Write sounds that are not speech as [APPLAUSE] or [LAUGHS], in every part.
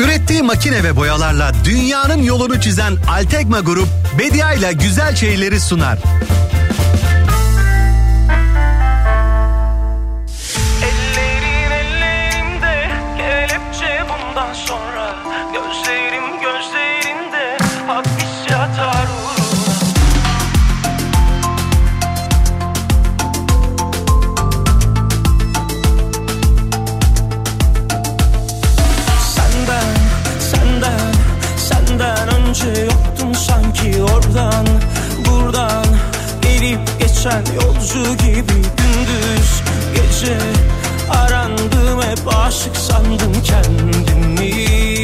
Ürettiği makine ve boyalarla dünyanın yolunu çizen Altekma Grup, Bedia ile güzel şeyleri sunar. Gibi gündüz gece. Arandım hep aşık sandım kendimi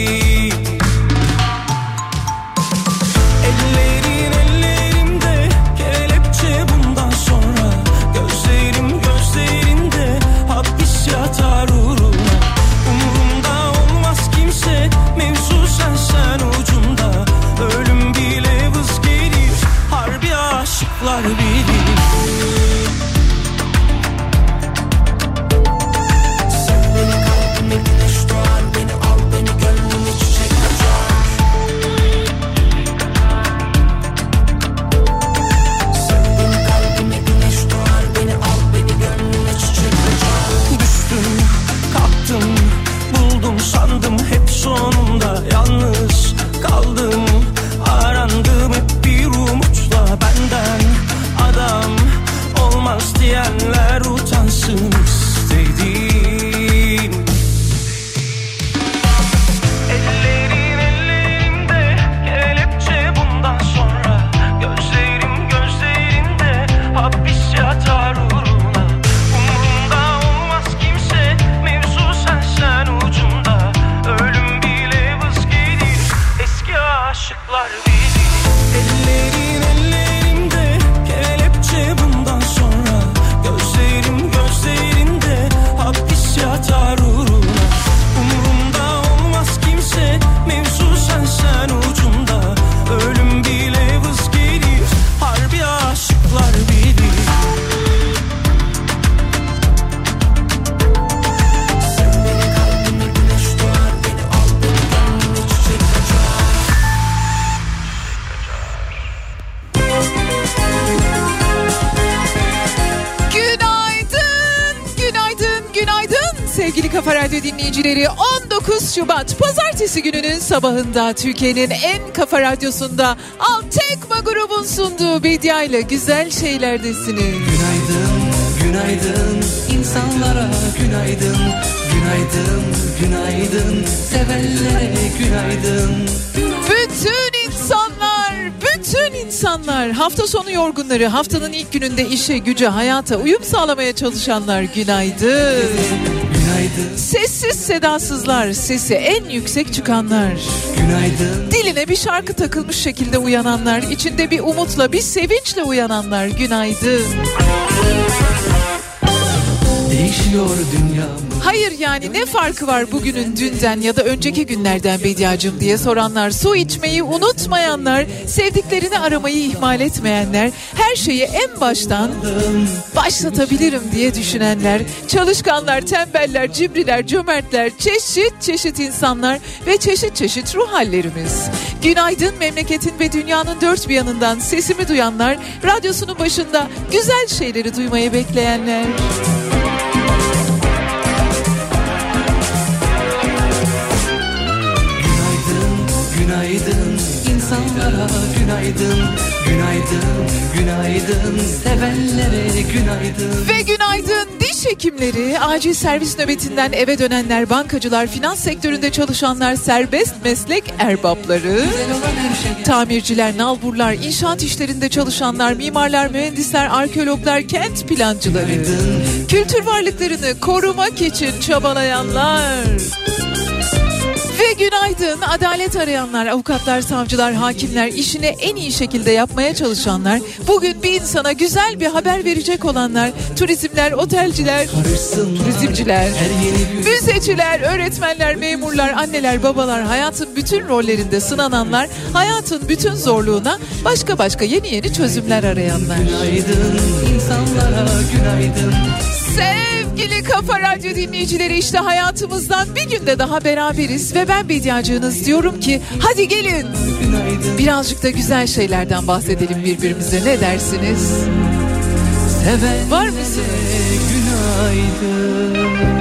sabahında Türkiye'nin en kafa radyosunda Altekma grubun sunduğu Bedia ile güzel şeylerdesiniz. Günaydın, günaydın insanlara günaydın, günaydın, günaydın sevenlere günaydın. Bütün insanlar, bütün insanlar, hafta sonu yorgunları, haftanın ilk gününde işe, güce, hayata uyum sağlamaya çalışanlar günaydın. Günaydın. Sessiz sedasızlar, sesi en yüksek çıkanlar. Günaydın. Diline bir şarkı takılmış şekilde uyananlar, içinde bir umutla, bir sevinçle uyananlar. Günaydın. Değişiyor dünya. Hayır yani ne farkı var bugünün dünden ya da önceki günlerden Bediacım diye soranlar, su içmeyi unutmayanlar, sevdiklerini aramayı ihmal etmeyenler, her şeyi en baştan başlatabilirim diye düşünenler, çalışkanlar, tembeller, cibriler, cömertler, çeşit çeşit insanlar ve çeşit çeşit ruh hallerimiz. Günaydın memleketin ve dünyanın dört bir yanından sesimi duyanlar, radyosunun başında güzel şeyleri duymayı bekleyenler. İnsanlara günaydın Günaydın, günaydın. Sevenlere günaydın. Ve günaydın. Diş hekimleri, acil servis nöbetinden eve dönenler, bankacılar, finans sektöründe çalışanlar, serbest meslek erbapları, tamirciler, nalburlar, inşaat işlerinde çalışanlar, mimarlar, mühendisler, arkeologlar, kent plancıları, kültür varlıklarını korumak için çabalayanlar. Ve günaydın adalet arayanlar, avukatlar, savcılar, hakimler, işini en iyi şekilde yapmaya çalışanlar, bugün bir insana güzel bir haber verecek olanlar, turizmler, otelciler, turizmciler, müzeciler, öğretmenler, memurlar, anneler, babalar, hayatın bütün rollerinde sınananlar, hayatın bütün zorluğuna başka başka yeni yeni çözümler arayanlar. Günaydın insanlara günaydın. Sev Sevgili Kafa Radyo dinleyicileri işte hayatımızdan bir günde daha beraberiz ve ben Bediacığınız diyorum ki hadi gelin birazcık da güzel şeylerden bahsedelim birbirimize ne dersiniz? Var mısınız? günaydın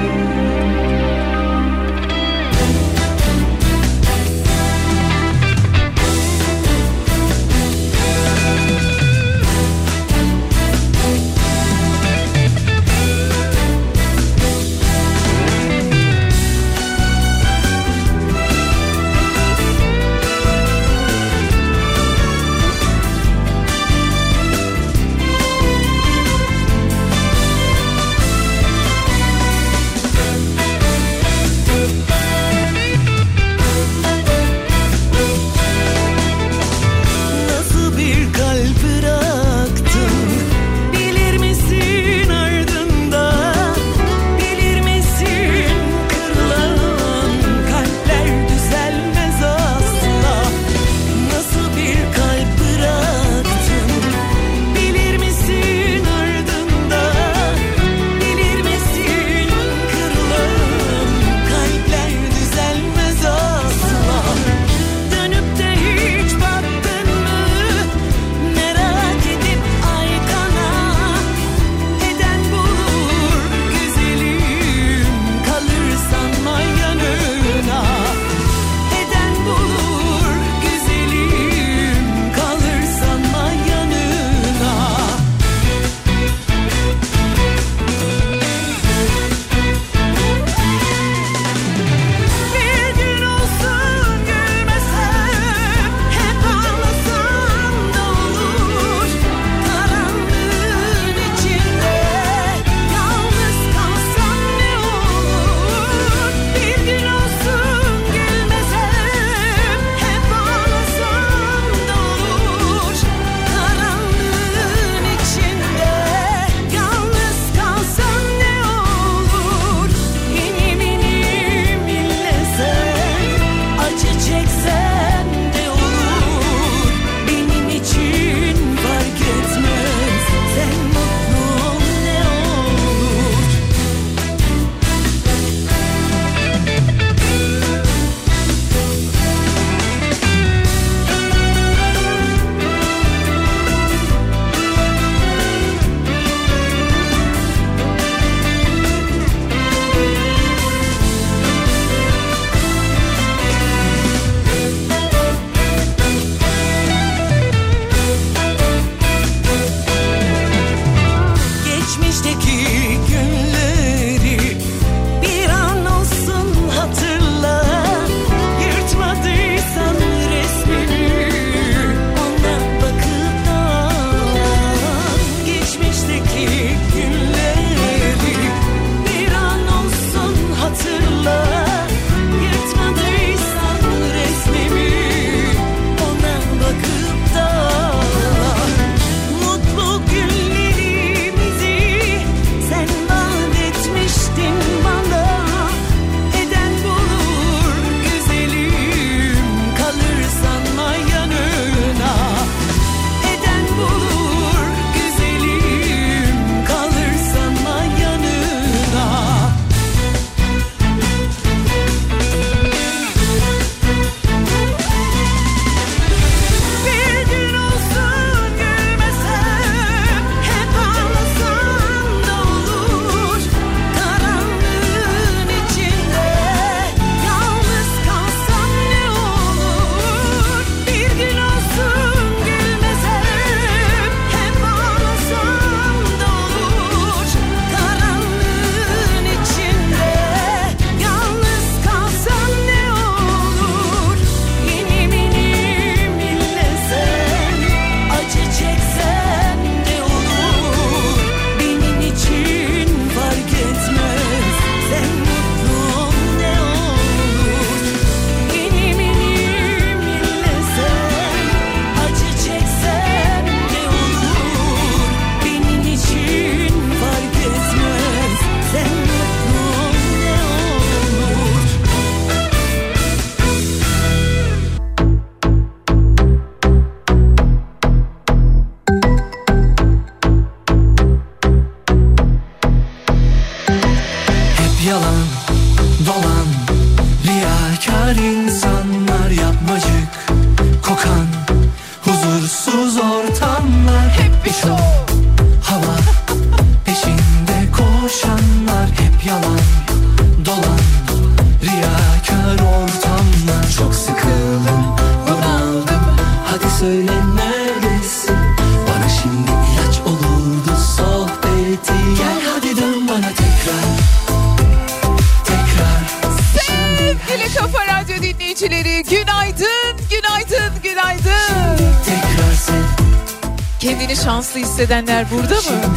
hissedenler burada mı?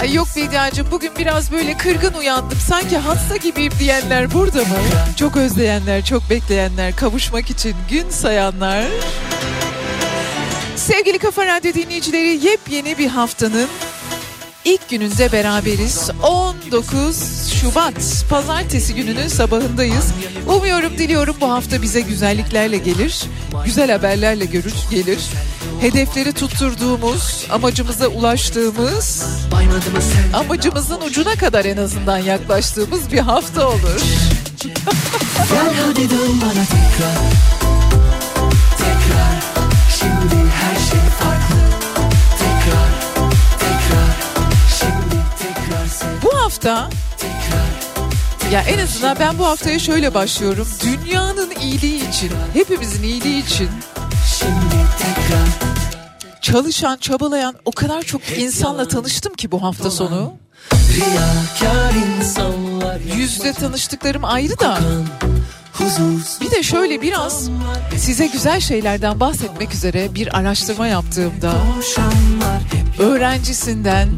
Ay yok Bediacığım bugün biraz böyle kırgın uyandım sanki hasta gibiyim diyenler burada mı? Çok özleyenler, çok bekleyenler, kavuşmak için gün sayanlar. Sevgili Kafa Radyo dinleyicileri yepyeni bir haftanın ilk gününde beraberiz. 19 Şubat Pazartesi gününün sabahındayız. Umuyorum diliyorum bu hafta bize güzelliklerle gelir. Güzel haberlerle görür, gelir. Hedefleri tutturduğumuz, amacımıza ulaştığımız, amacımızın ucuna kadar en azından yaklaştığımız bir hafta olur. Gel hadi dön bana tekrar. Tekrar. Şimdi her şey farklı. Tekrar. Tekrar. Şimdi tekrar Bu hafta ya en azından ben bu haftaya şöyle başlıyorum. Dünyanın iyiliği için, hepimizin iyiliği için çalışan, çabalayan o kadar çok insanla tanıştım ki bu hafta sonu. Yüzde tanıştıklarım ayrı da. Bir de şöyle biraz size güzel şeylerden bahsetmek üzere bir araştırma yaptığımda öğrencisinden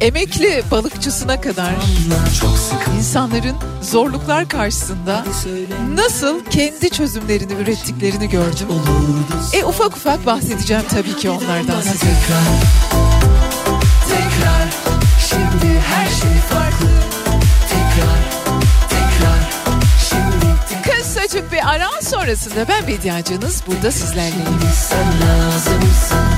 emekli balıkçısına kadar insanların zorluklar karşısında nasıl kendi çözümlerini ürettiklerini gördüm. E ufak ufak bahsedeceğim tabii ki onlardan size. tekrar Tekrar Şimdi her şey farklı Tekrar Kısacık bir ara sonrasında ben Bediacınız burada sizlerleyim. Sen lazımsın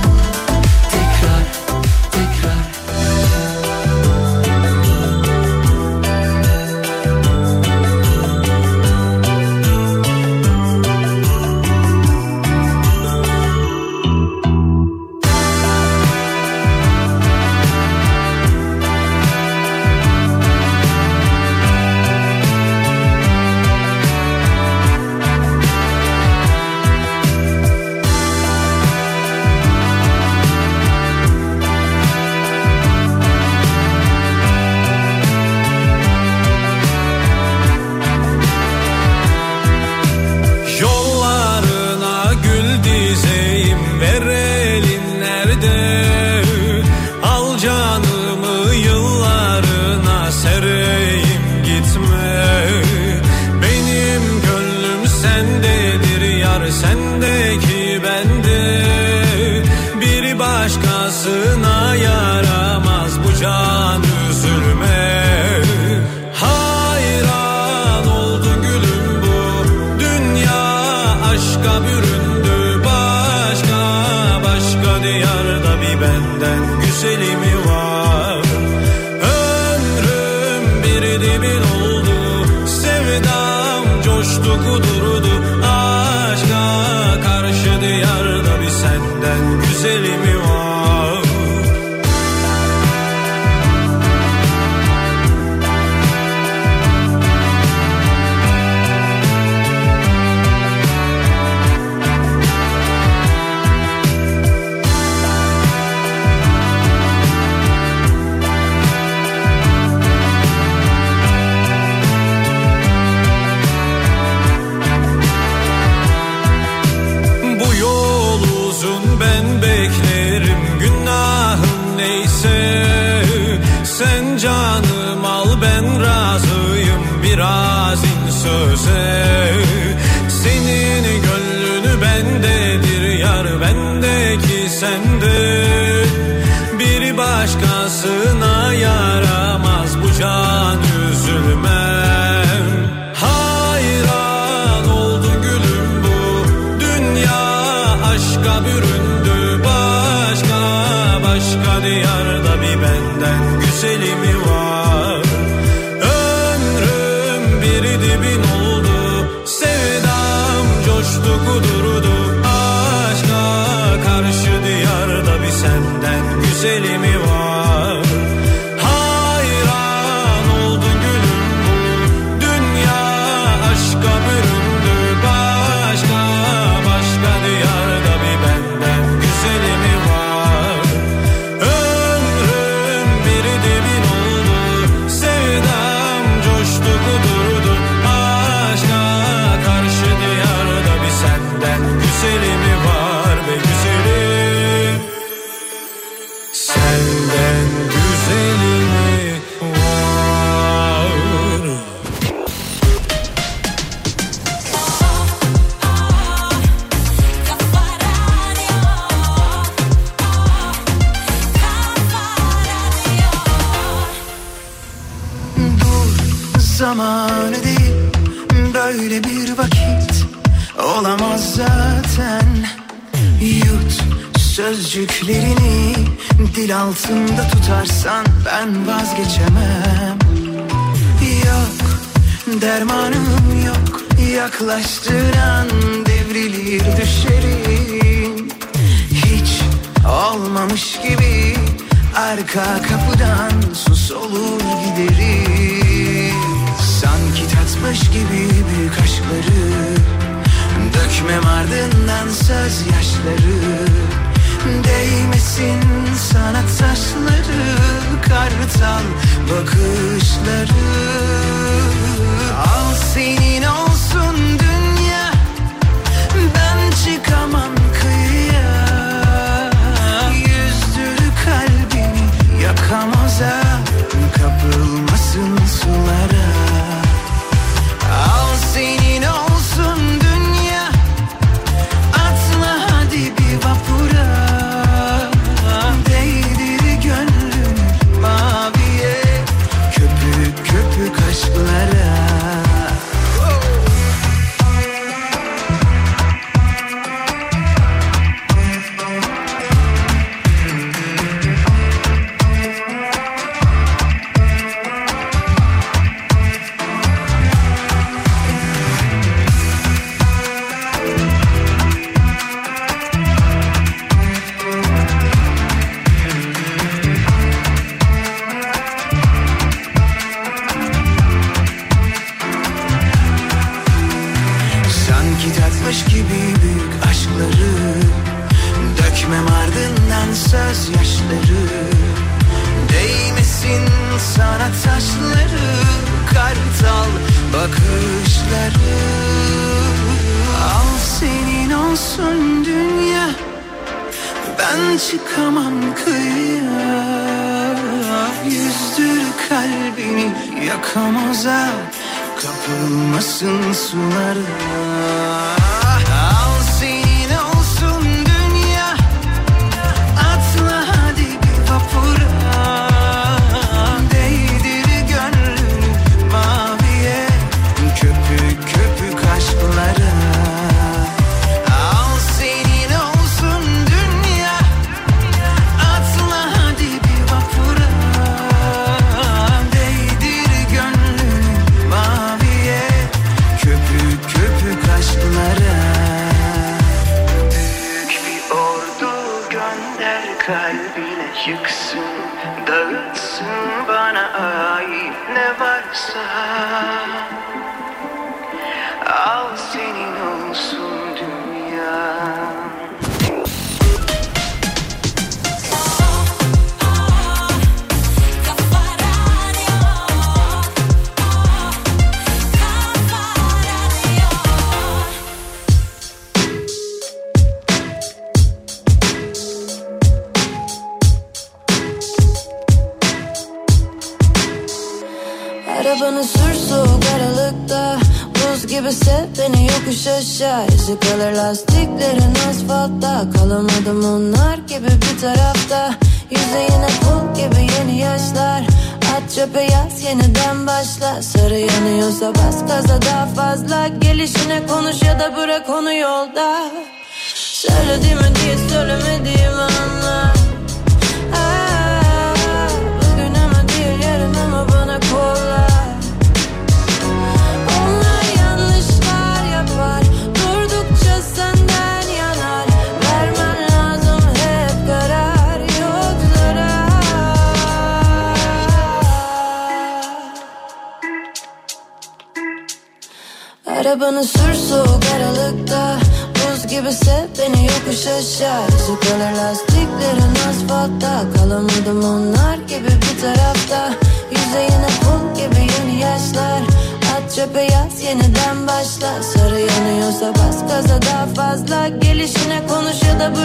tutarsan ben vazgeçemem. Yok dermanım yok. Yaklaştığın an devrilir düşerim Hiç olmamış gibi Arka kapıdan sus olur giderim. Sanki tatmış gibi büyük aşkları Dökmem ardından söz yaşları. Değmesin sana taşları Kartal bakışları. Al senin olsun dünya Ben çıkamam kıyı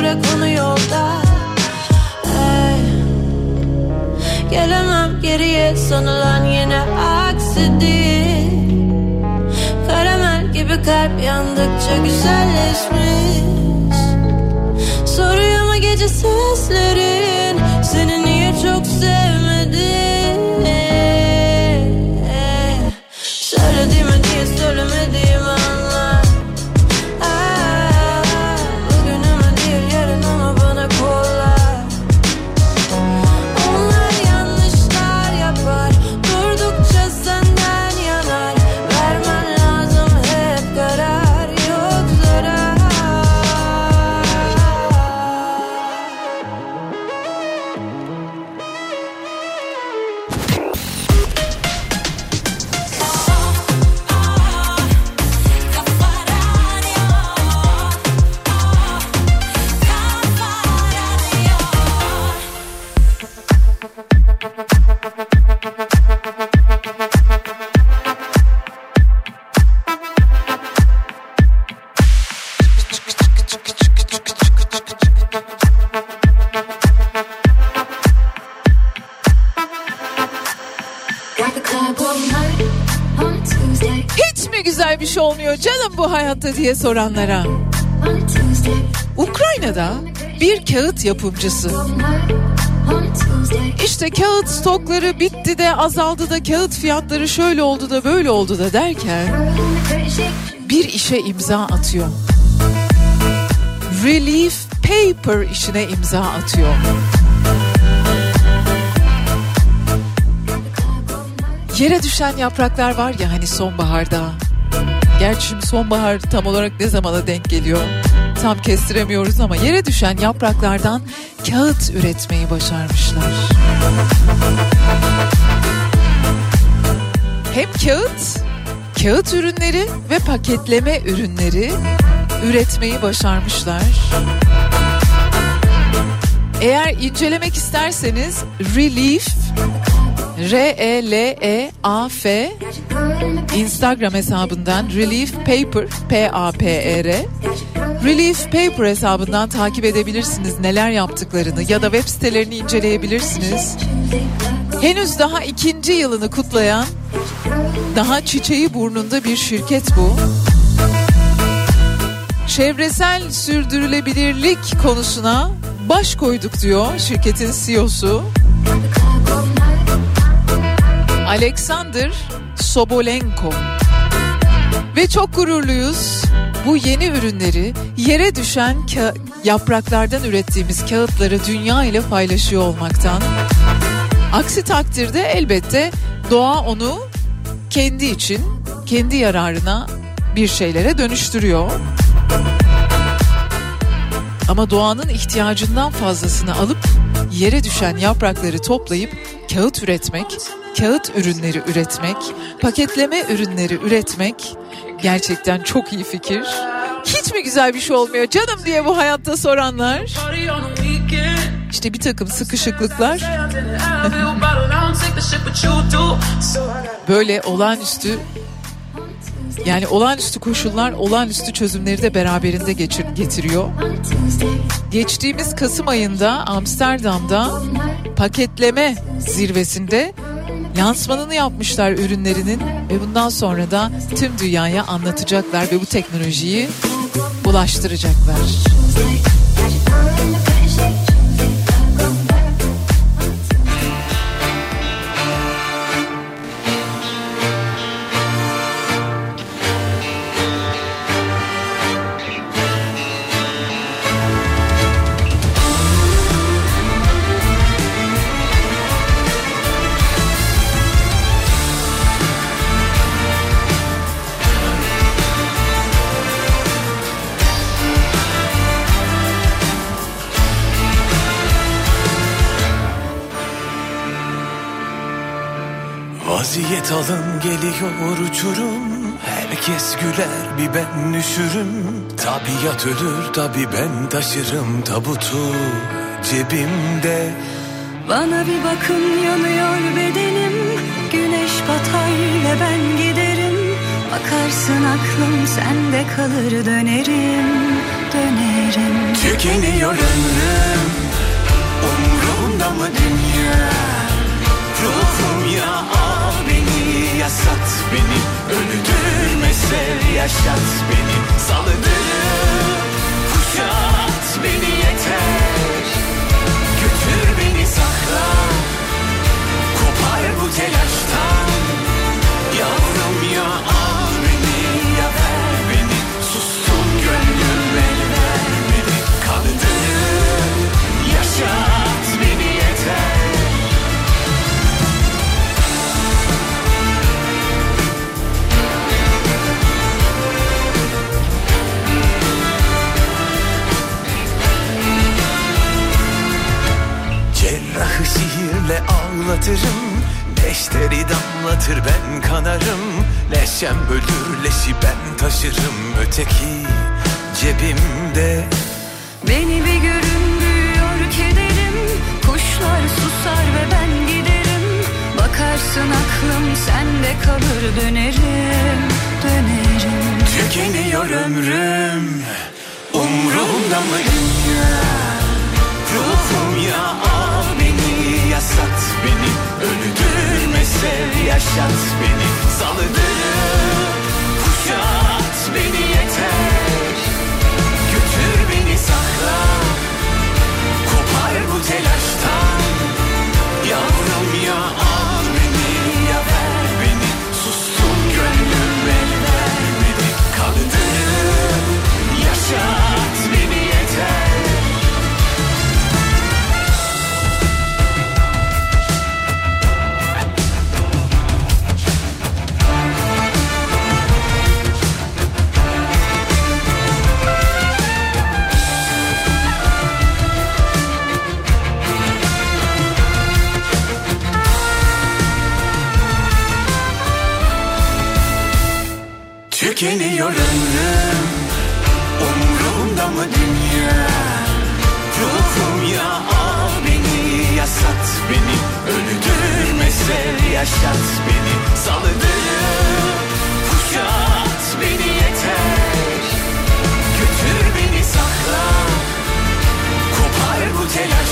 bırak onu yolda Hey. Gelemem geriye sanılan yine aksi değil. Karamel gibi kalp yandıkça güzelleşmiş. Soruyor mu gece seslerin Seni niye çok sevmedim hayatta diye soranlara. Ukrayna'da bir kağıt yapımcısı. İşte kağıt stokları bitti de azaldı da kağıt fiyatları şöyle oldu da böyle oldu da derken bir işe imza atıyor. Relief Paper işine imza atıyor. Yere düşen yapraklar var ya hani sonbaharda. Gerçi şimdi sonbahar tam olarak ne zamana denk geliyor? Tam kestiremiyoruz ama yere düşen yapraklardan kağıt üretmeyi başarmışlar. Hem kağıt, kağıt ürünleri ve paketleme ürünleri üretmeyi başarmışlar. Eğer incelemek isterseniz Relief R E L E A F Instagram hesabından Relief Paper P A P E R Relief Paper hesabından takip edebilirsiniz neler yaptıklarını ya da web sitelerini inceleyebilirsiniz. Henüz daha ikinci yılını kutlayan daha çiçeği burnunda bir şirket bu. Çevresel sürdürülebilirlik konusuna baş koyduk diyor şirketin CEO'su. Alexander Sobolenko. Ve çok gururluyuz. Bu yeni ürünleri yere düşen ka- yapraklardan ürettiğimiz kağıtları dünya ile paylaşıyor olmaktan. Aksi takdirde elbette doğa onu kendi için, kendi yararına bir şeylere dönüştürüyor. Ama doğanın ihtiyacından fazlasını alıp yere düşen yaprakları toplayıp kağıt üretmek, kağıt ürünleri üretmek, paketleme ürünleri üretmek gerçekten çok iyi fikir. Hiç mi güzel bir şey olmuyor canım diye bu hayatta soranlar. İşte bir takım sıkışıklıklar [LAUGHS] böyle olağanüstü yani olağanüstü koşullar olağanüstü çözümleri de beraberinde geçir, getiriyor. Geçtiğimiz Kasım ayında Amsterdam'da paketleme zirvesinde lansmanını yapmışlar ürünlerinin ve bundan sonra da tüm dünyaya anlatacaklar ve bu teknolojiyi ulaştıracaklar. Alın geliyor uçurum. Herkes güler bir ben düşürüm Tabiat ölür tabi ben taşırım tabutu cebimde. Bana bir bakın yanıyor bedenim. Güneş batar ve ben giderim. Bakarsın aklım sende kalır dönerim. Dönerim. Tükeniyor ömrüm. Umrumda mı dünya? Ruhum ya Yasat beni Öldürme sev yaşat beni. Salıdır Kuşat beni yeter. Götür beni sakla Kopar bu telaştan sihirle ağlatırım. Leşleri damlatır ben kanarım. Leşem bölür leşi ben taşırım. Öteki cebimde. Beni bir görün büyüyor kederim. Kuşlar susar ve ben giderim. Bakarsın aklım sende kalır dönerim. Dönerim. Tükeniyor ömrüm. Umrumda mı dünya Ruhum ya beni. Öldürme sev yaşat beni. Salıdır Kuşat beni yeter. Götür beni sakla. Kopar bu telaştan. Yavrum sev yaşat beni Salıdır Kuşat beni yeter. Götür beni sakla Kopar bu telaştan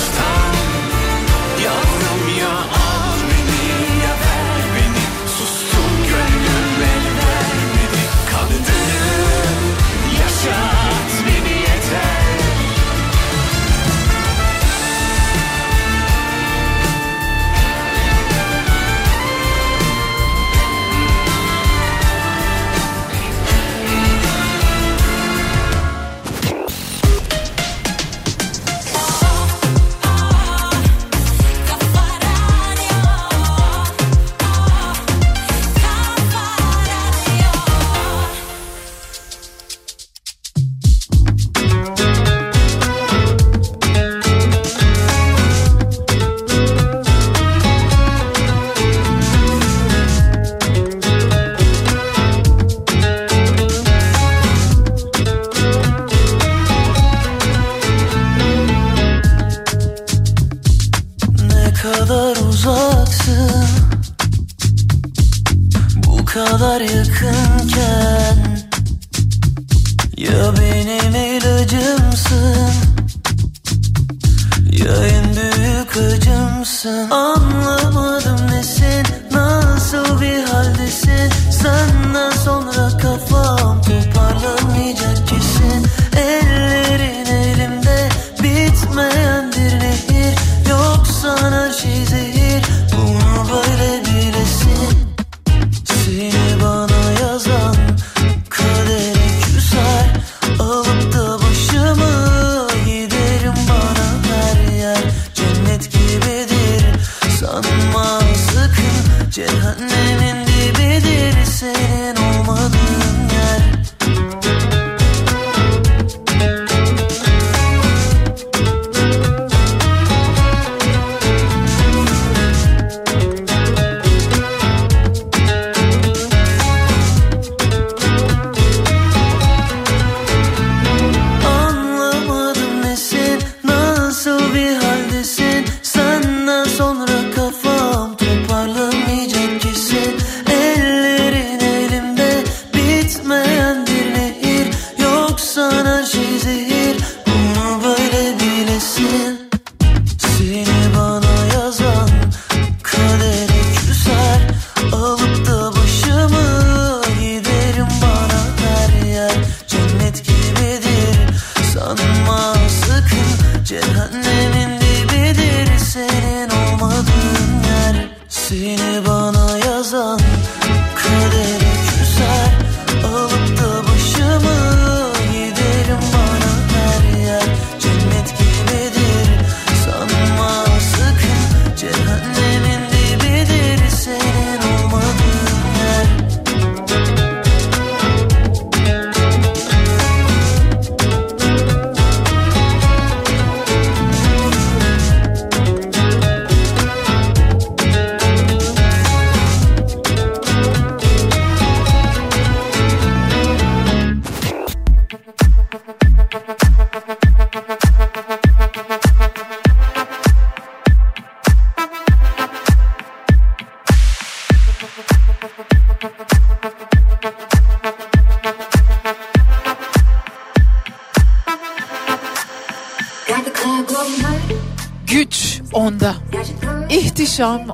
Anlamadım nesin? Nasıl bir haldesin? Senden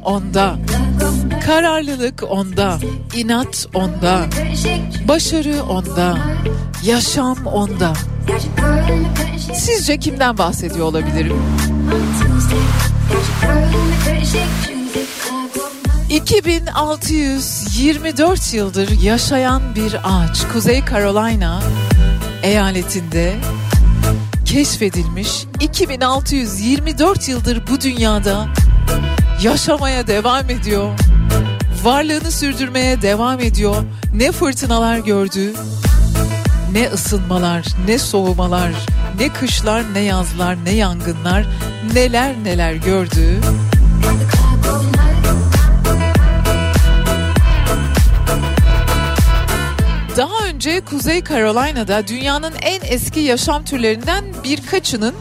onda. Kararlılık onda. inat onda. Başarı onda. Yaşam onda. Sizce kimden bahsediyor olabilirim? 2624 yıldır yaşayan bir ağaç Kuzey Carolina eyaletinde keşfedilmiş 2624 yıldır bu dünyada yaşamaya devam ediyor. Varlığını sürdürmeye devam ediyor. Ne fırtınalar gördü, ne ısınmalar, ne soğumalar, ne kışlar, ne yazlar, ne yangınlar, neler neler gördü. Daha önce Kuzey Carolina'da dünyanın en eski yaşam türlerinden birkaçının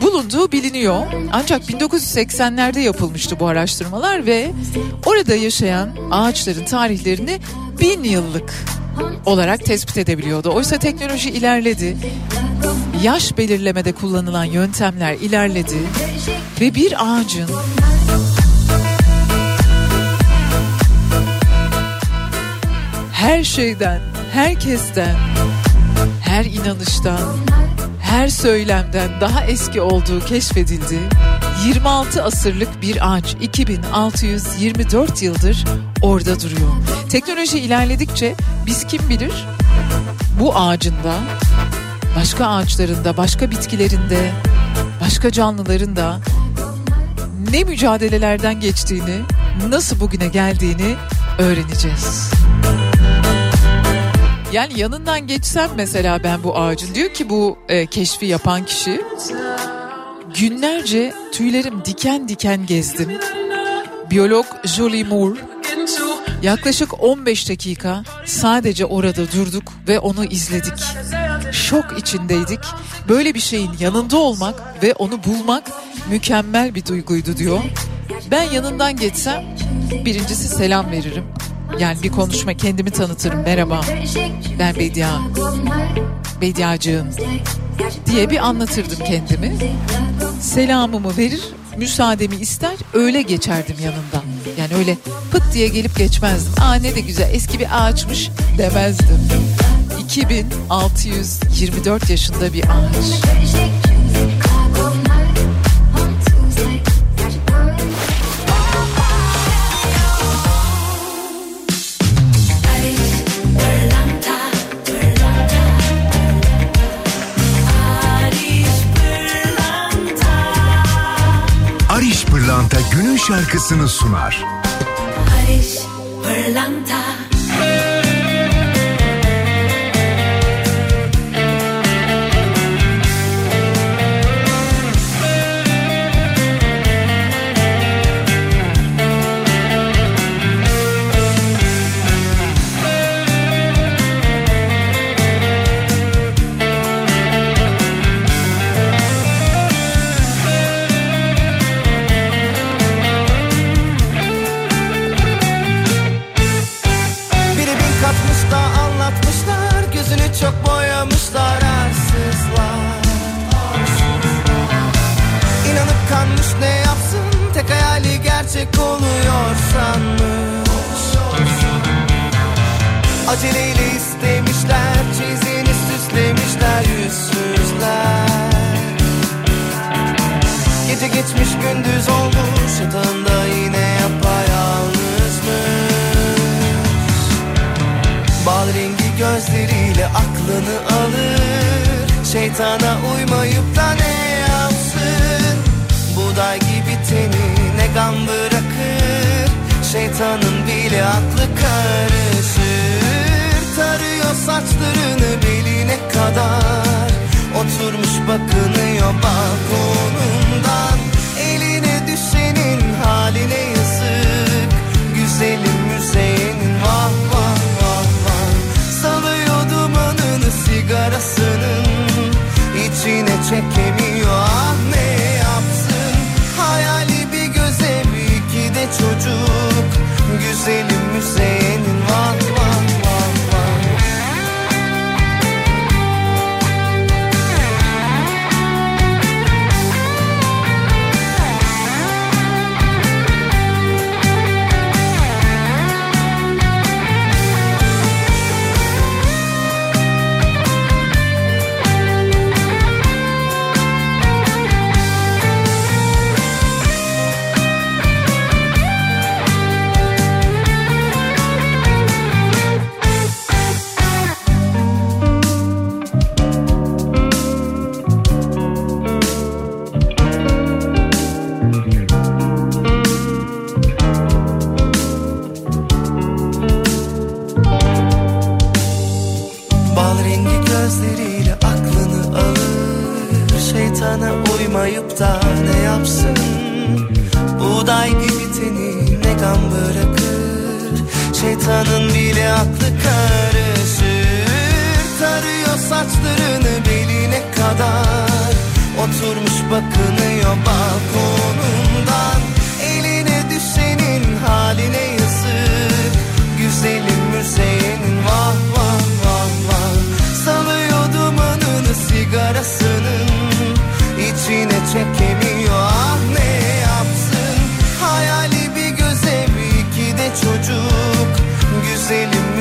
bulunduğu biliniyor. Ancak 1980'lerde yapılmıştı bu araştırmalar ve orada yaşayan ağaçların tarihlerini bin yıllık olarak tespit edebiliyordu. Oysa teknoloji ilerledi. Yaş belirlemede kullanılan yöntemler ilerledi ve bir ağacın her şeyden, herkesten, her inanıştan, her söylemden daha eski olduğu keşfedildi. 26 asırlık bir ağaç 2624 yıldır orada duruyor. Teknoloji ilerledikçe biz kim bilir bu ağacında, başka ağaçlarında, başka bitkilerinde, başka canlıların da ne mücadelelerden geçtiğini, nasıl bugüne geldiğini öğreneceğiz. Yani yanından geçsem mesela ben bu ağacın diyor ki bu e, keşfi yapan kişi günlerce tüylerim diken diken gezdim. Biyolog Julie Moore yaklaşık 15 dakika sadece orada durduk ve onu izledik. Şok içindeydik. Böyle bir şeyin yanında olmak ve onu bulmak mükemmel bir duyguydu diyor. Ben yanından geçsem birincisi selam veririm. Yani bir konuşma kendimi tanıtırım. Merhaba ben Bedia. Bediacığım diye bir anlatırdım kendimi. Selamımı verir, müsaademi ister, öyle geçerdim yanından. Yani öyle pıt diye gelip geçmezdim. Aa ne de güzel eski bir ağaçmış demezdim. 2624 yaşında bir ağaç. Pırlanta günün şarkısını sunar. Barış Pırlanta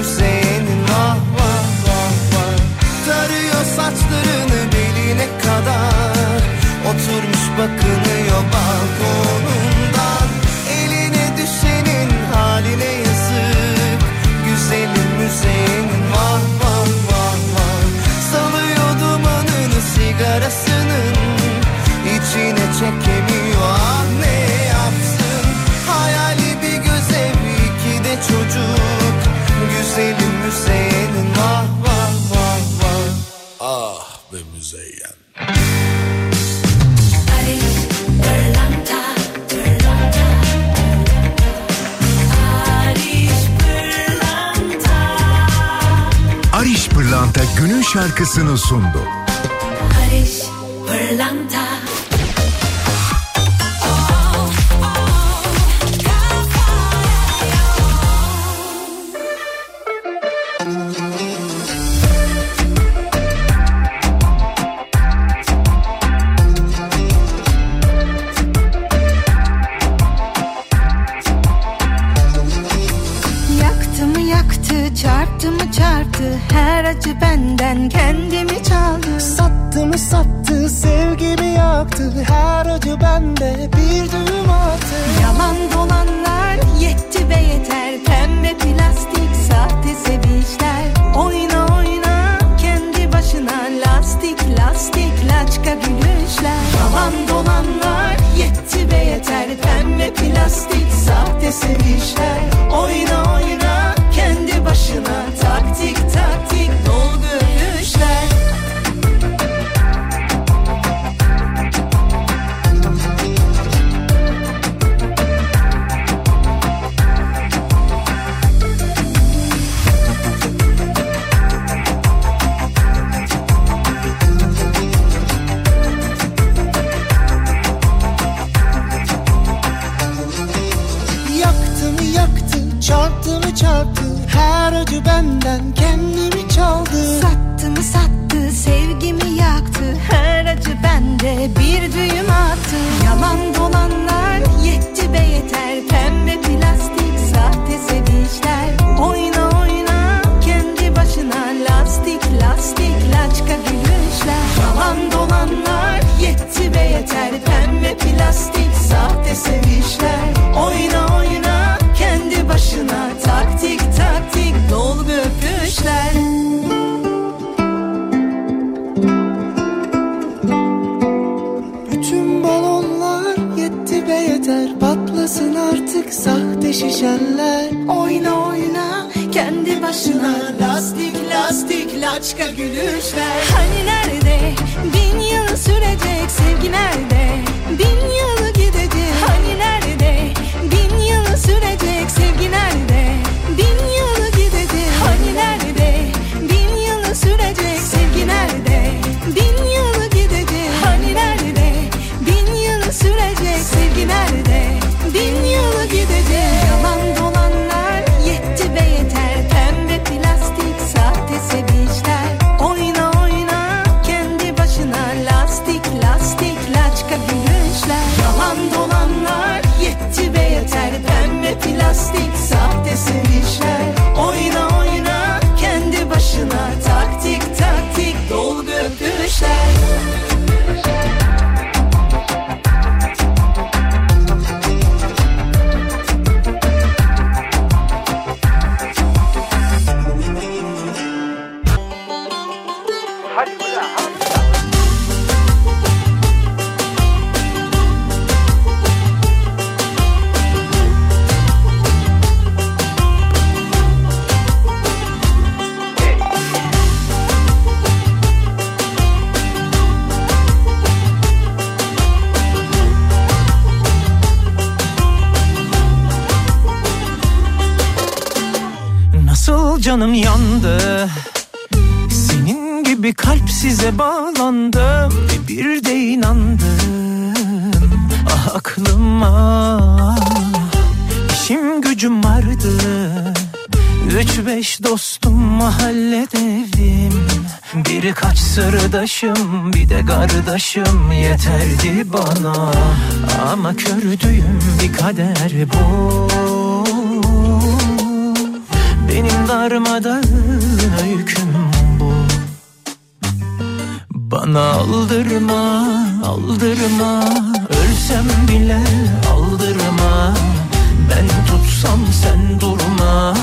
Hüseyin'in ah vah vah vah. Tarıyor saçlarını beline kadar. Oturmuş bakınıyor balkon şarkısını sundu. Barış Pırlanta sahte şişeller Oyna oyna. Kendi başına Lastik lastik laçka gülüşler. Hani nerede? Bin yıl sürecek sevgi nerede? Bin yıl gidecek. Hani nerede? Bin yıl sürecek sevgi nerede? Canım yandı. Senin gibi kalp size bağlandım Ve bir de inandım. Ah aklıma İşim gücüm vardı. Üç beş dostum mahallede evim Birkaç sırdaşım bir de kardeşim. Yeterdi bana. Ama kördüğüm bir kader bu Benim darmadağın öyküm bu. Bana aldırma, aldırma. Ölsem bile aldırma. Ben tutsam sen durma.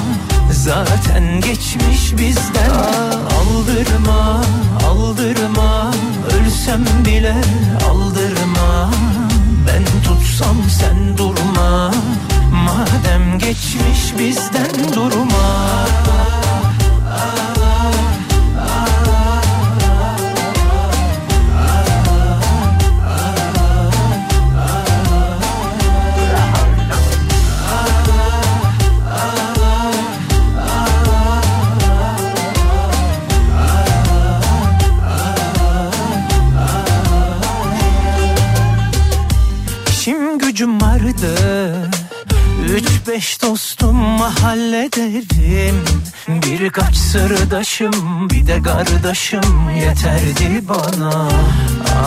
Zaten geçmiş bizden. Aldırma, aldırma. Ölsem bile aldırma. Ben tutsam sen durma geçmiş bizden durma. İşim gücüm vardı Üç beş dostum mahallede evim Birkaç sırdaşım bir de kardeşim yeterdi bana.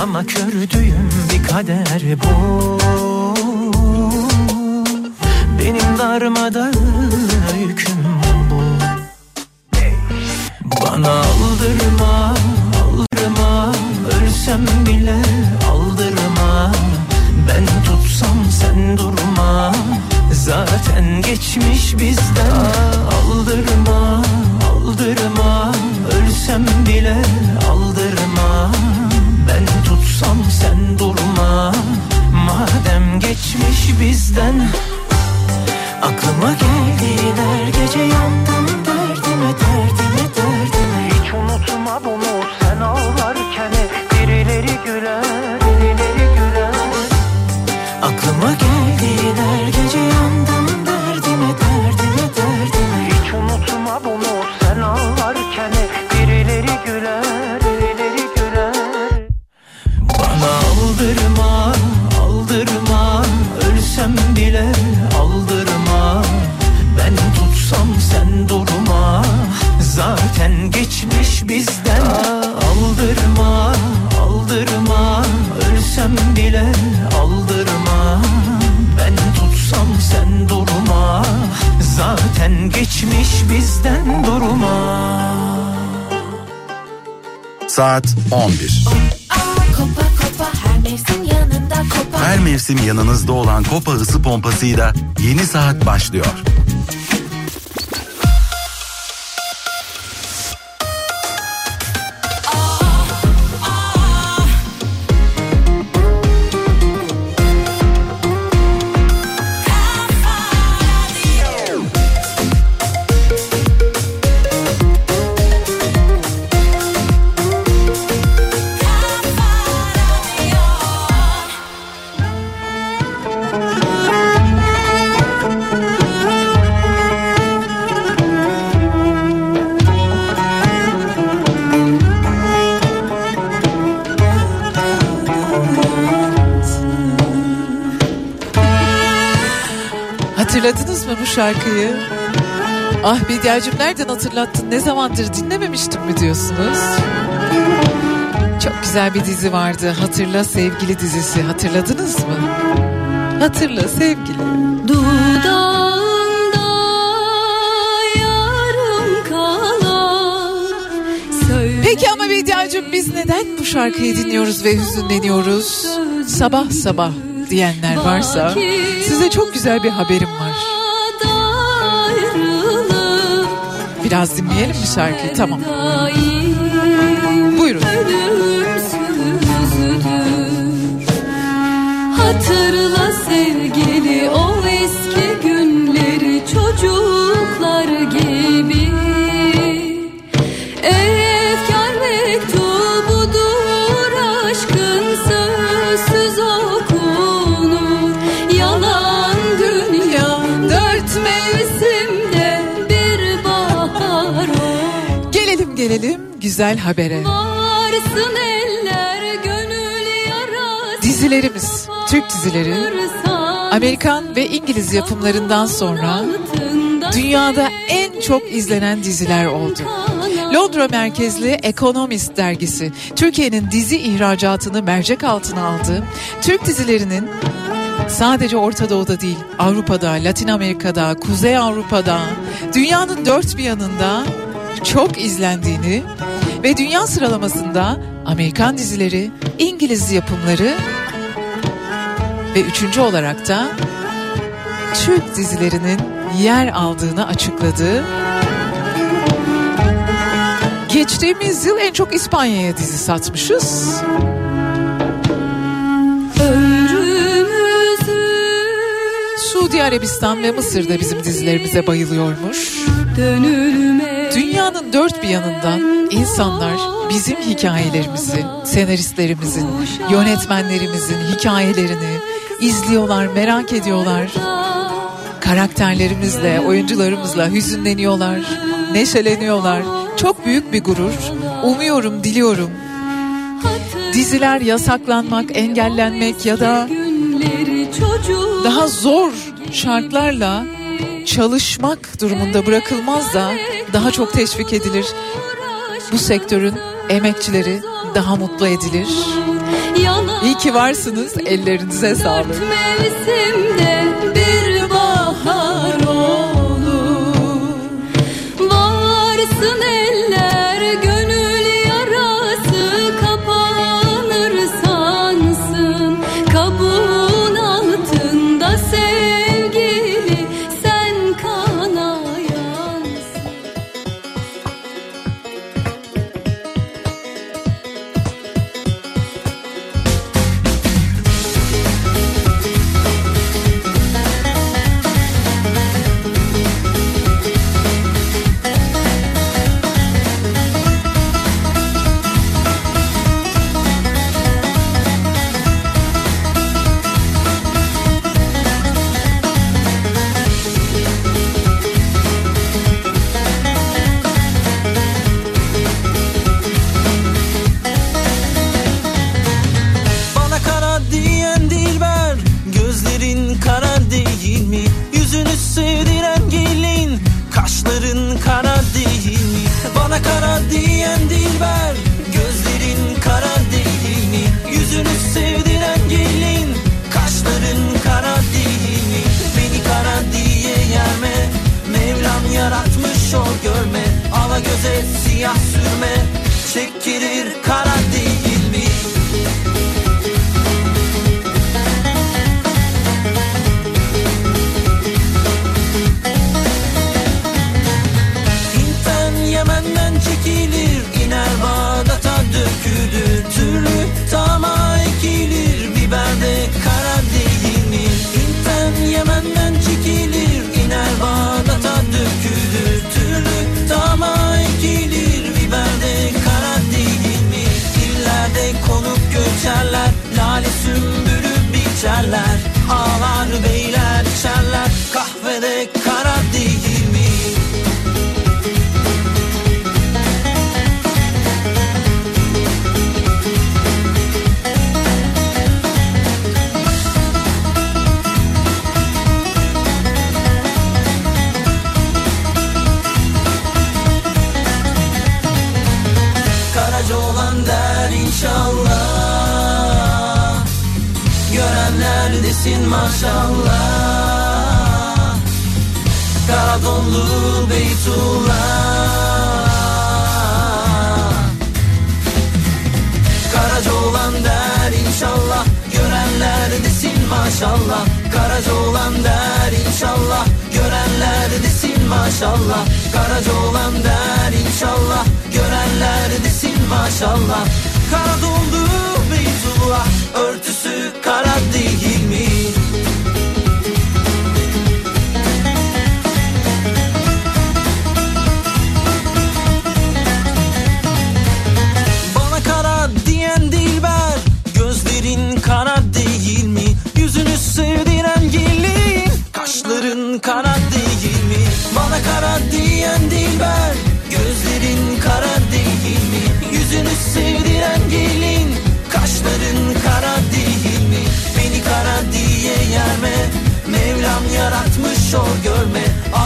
Ama kördüğüm bir kader bu. Benim darmadağın öyküm bu. Bana aldırma, aldırma. Ölsem bile aldırma. Ben tutsam sen durma Zaten geçmiş bizden. Aldırma, aldırma. Ölsem bile aldırma. Ben tutsam sen durma. Madem geçmiş bizden. Aklıma geldin her gece yandım derdime derdime derdime. Hiç unutma bunu aldırma, aldırma. Ölsem bile aldırma. Ben tutsam sen durma. Zaten geçmiş bizden. Aldırma, aldırma. Ölsem bile aldırma. Ben tutsam sen durma. Zaten geçmiş bizden durma. Saat 11. Her mevsim yanınızda olan Kopa ısı pompasıyla yeni saat başlıyor. Şarkıyı? Ah Bediacığım nereden hatırlattın? Ne zamandır dinlememiştim mi diyorsunuz? Çok güzel bir dizi vardı. Hatırla Sevgili dizisi. Hatırladınız mı? Hatırla Sevgili. Kalan Peki ama Bediacığım biz neden bu şarkıyı dinliyoruz ve hüzünleniyoruz? Sabah sabah diyenler varsa size çok güzel bir haberim var. Biraz dinleyelim mi şarkıyı? Tamam. Güzel habere. Eller Dizilerimiz, Türk dizileri Amerikan ve İngiliz yapımlarından sonra dünyada en çok izlenen diziler oldu. Londra merkezli Economist dergisi Türkiye'nin dizi ihracatını mercek altına aldı. Türk dizilerinin sadece Orta Doğu'da değil Avrupa'da, Latin Amerika'da, Kuzey Avrupa'da, dünyanın dört bir yanında çok izlendiğini ve dünya sıralamasında Amerikan dizileri, İngiliz yapımları ve üçüncü olarak da Türk dizilerinin yer aldığını açıkladı. Geçtiğimiz yıl en çok İspanya'ya dizi satmışız. Suudi Arabistan ve Mısır'da bizim dizilerimize bayılıyormuş. Dünyanın dört bir yanından insanlar bizim hikayelerimizi, senaristlerimizin, yönetmenlerimizin hikayelerini izliyorlar, merak ediyorlar. Karakterlerimizle, oyuncularımızla hüzünleniyorlar, neşeleniyorlar. Çok büyük bir gurur. Umuyorum, diliyorum. Diziler yasaklanmak, engellenmek ya da daha zor şartlarla çalışmak durumunda bırakılmaz da daha çok teşvik edilir. Bu sektörün emekçileri daha mutlu edilir. İyi ki varsınız. Ellerinize sağlık.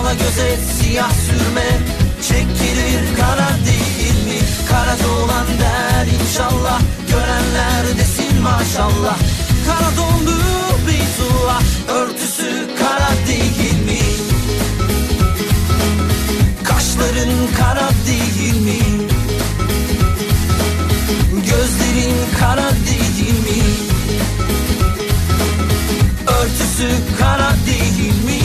Ama göze siyah sürme Çekilir kara değil mi? Kara doğulan der inşallah Görenler desin maşallah Kara dondu Beytullah Örtüsü kara değil mi? Kaşların kara değil mi? Gözlerin kara değil mi? Örtüsü kara değil mi?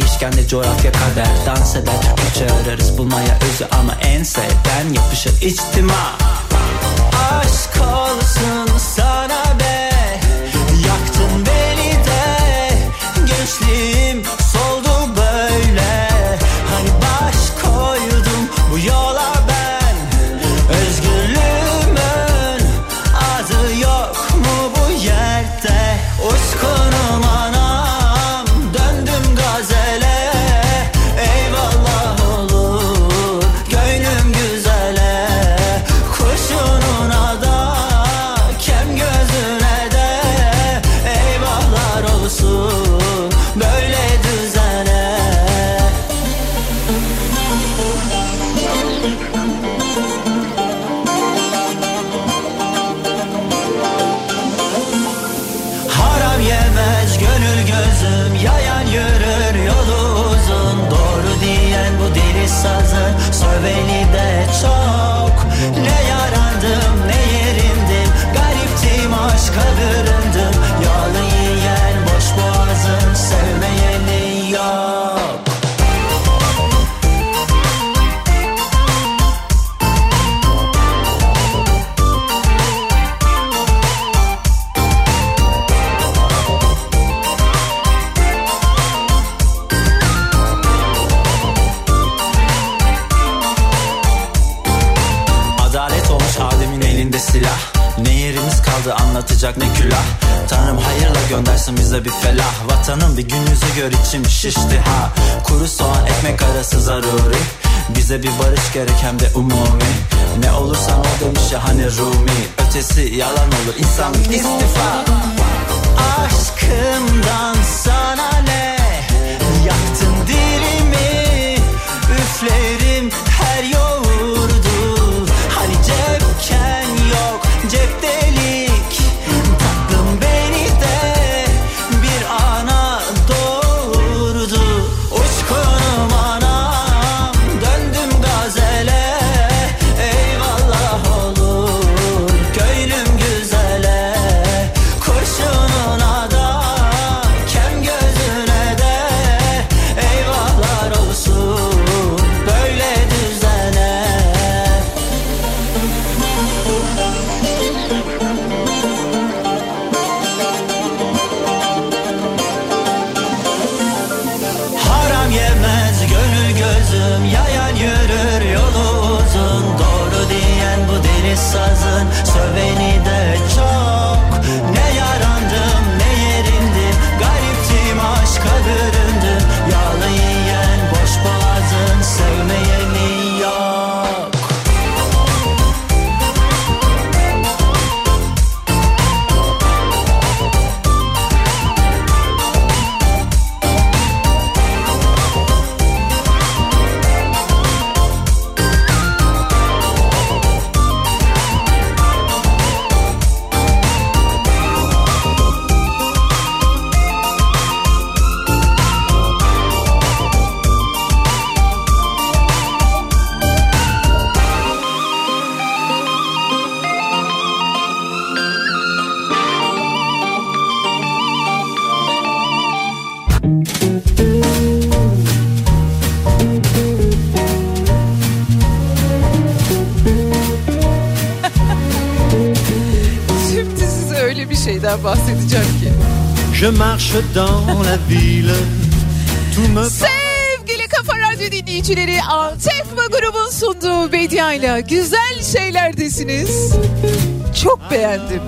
Değişkenli coğrafya kader. Dans eder Türkçe ararız bulmaya özü ama en sevden yapışır. İçtima. içim şişti ha. Kuru soğan ekmek arası zaruri. Bize bir barış gerek hem de umumi. Ne olursan ol demiş ya hani Rumi. Ötesi yalan olur insan istifa. Aşkımdan sana ne? Bedia'yla güzel şeylerdesiniz. Çok beğendim.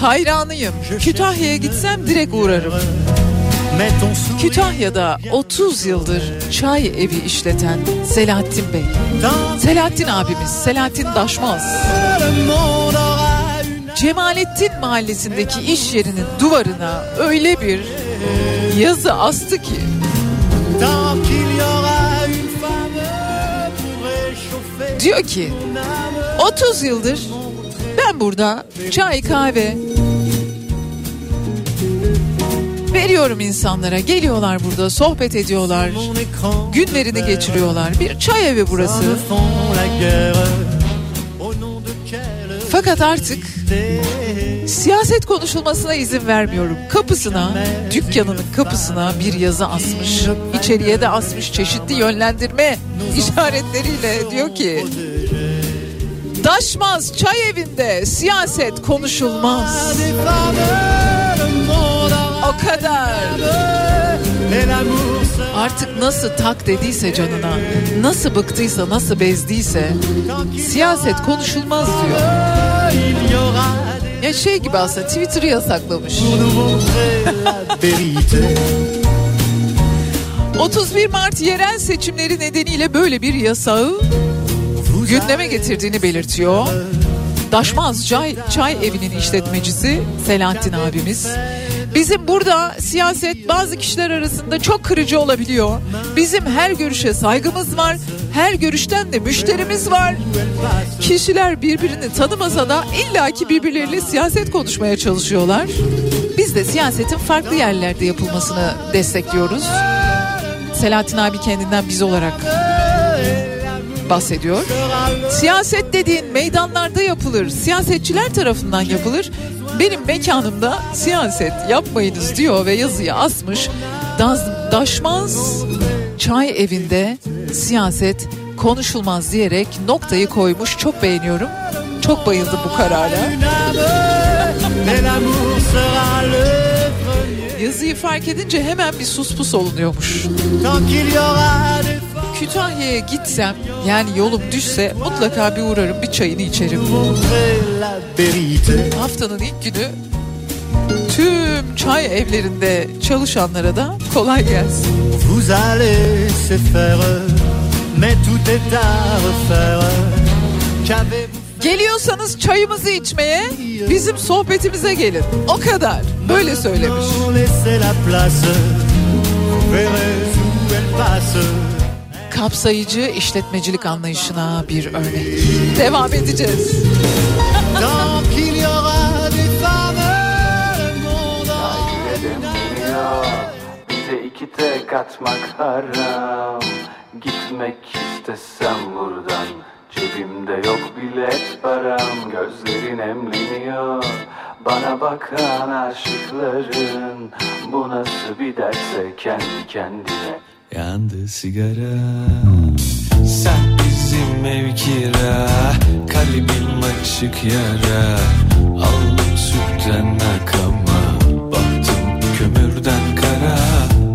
Hayranıyım. Kütahya'ya gitsem direkt uğrarım. Kütahya'da 30 yıldır çay evi işleten Selahattin Bey. Selahattin abimiz, Selahattin Daşmaz. Cemalettin mahallesindeki iş yerinin duvarına öyle bir yazı astı ki diyor ki 30 yıldır ben burada çay kahve veriyorum insanlara. Geliyorlar burada sohbet ediyorlar günlerini geçiriyorlar. Bir çay evi burası. Fakat artık siyaset konuşulmasına izin vermiyorum kapısına dükkanının kapısına bir yazı asmış içeriye de asmış çeşitli yönlendirme işaretleriyle diyor ki Daşmaz çay evinde siyaset konuşulmaz. O kadar. Artık nasıl tak dediyse canına, nasıl bıktıysa, nassı bezdiyse siyaset konuşulmaz diyor. Ya şey gibi aslında Twitter'ı yasaklamış. pour nous montrer la vérité. 31 Mart yerel seçimleri nedeniyle böyle bir yasağı gündeme getirdiğini belirtiyor. Daşmaz Çay, Çay Evi'nin işletmecisi Selahattin abimiz. Bizim burada siyaset bazı kişiler arasında çok kırıcı olabiliyor. Bizim her görüşe saygımız var. Her görüşten de müşterimiz var. Kişiler birbirini tanımasa da illaki birbirleriyle siyaset konuşmaya çalışıyorlar. Biz de siyasetin farklı yerlerde yapılmasını destekliyoruz. Selahattin abi kendinden biz olarak bahsediyor. Siyaset dediğin meydanlarda yapılır, siyasetçiler tarafından yapılır. Benim mekanımda siyaset yapmayınız diyor ve yazıyı asmış. Daz, daşmaz çay evinde siyaset konuşulmaz diyerek noktayı koymuş. Çok beğeniyorum. Çok bayıldım bu karara. Yazıyı fark edince hemen bir sus pus olunuyormuş. Kütahya'ya gitsem yani yolum düşse mutlaka bir uğrarım bir çayını içerim. Haftanın ilk günü tüm çay evlerinde çalışanlara da kolay gelsin. Vous allez se faire, mais tout est à refaire. Qu'avez-vous Geliyorsanız çayımızı içmeye bizim sohbetimize gelin. O kadar. Böyle söylemiş. Kapsayıcı işletmecilik anlayışına bir örnek. Devam edeceğiz. Bize iki tek atmak haram Gitmek istesem buradan Cebimde yok bilet param Gözlerin emleniyor Bana bakan aşıkların Bu nasıl bir derse kendi kendine Yandı sigara. Sen bizim ev kira Kalbim açık yara. Aldım sütten akama Baktım kömürden kara.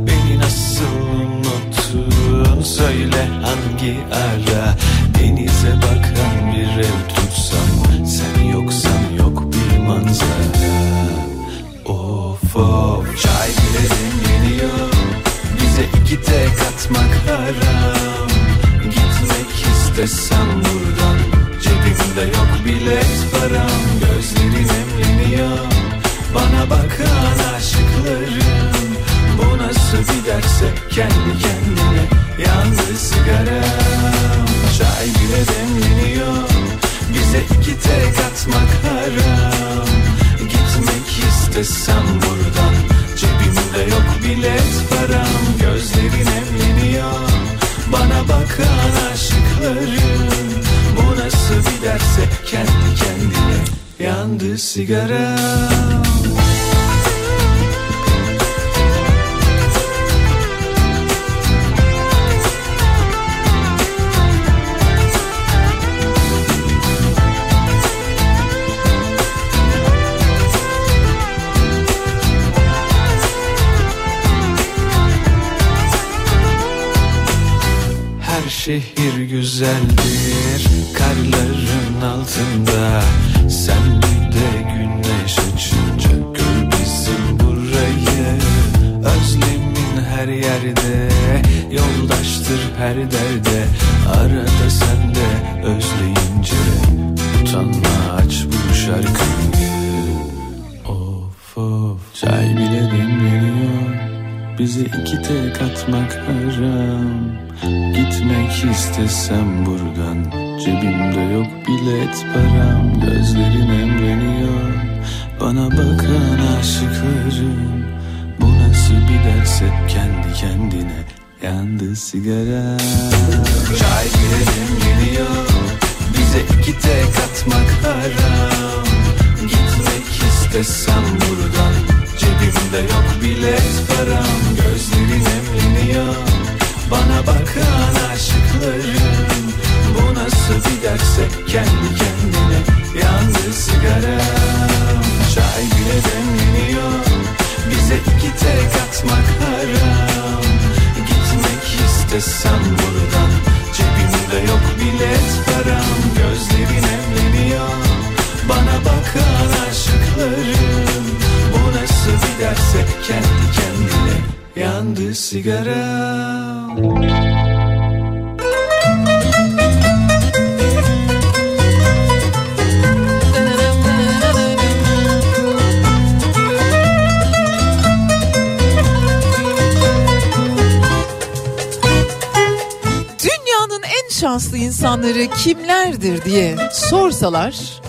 Beni nasıl unuttun? Söyle hangi ara? Denize bakan bir ev tutsam Sen yoksan yok bir manzara. Of of Bize iki tek atmak haram. Gitmek istesem buradan Cebimde yok bilet param. Gözlerin emleniyor Bana bakan aşıklarım. Bu nasıl bir derse kendi kendine Yandı sigaram. Çay bile demleniyor Bize iki tek atmak haram. Gitmek istesem buradan Cebimde yok bilet param Gözlerin emleniyor. Bana bakan aşıklarım Bu nasıl bir derse kendi kendine Yandı sigaram şehir güzeldir Karların altında. Sen bir de güneş açınca Gör bizim burayı. Özlemin her yerde Yoldaştır her derde. Arada sen de özleyince Utanma aç bu şarkıyı. Of of. Çay bile demleniyor Bize iki tek atmak haram Gitmek istesem buradan Cebimde yok bilet param Gözlerin emreniyor. Bana bakan aşıklarım Bu nasıl bir derse kendi kendine Yandı sigara. Çay bile demleniyor Bize iki tek atmak haram. Gitmek istesem buradan Cebimde yok bilet param Gözlerin emreniyor. Bana bakan En şanslı insanları kimlerdir diye sorsalar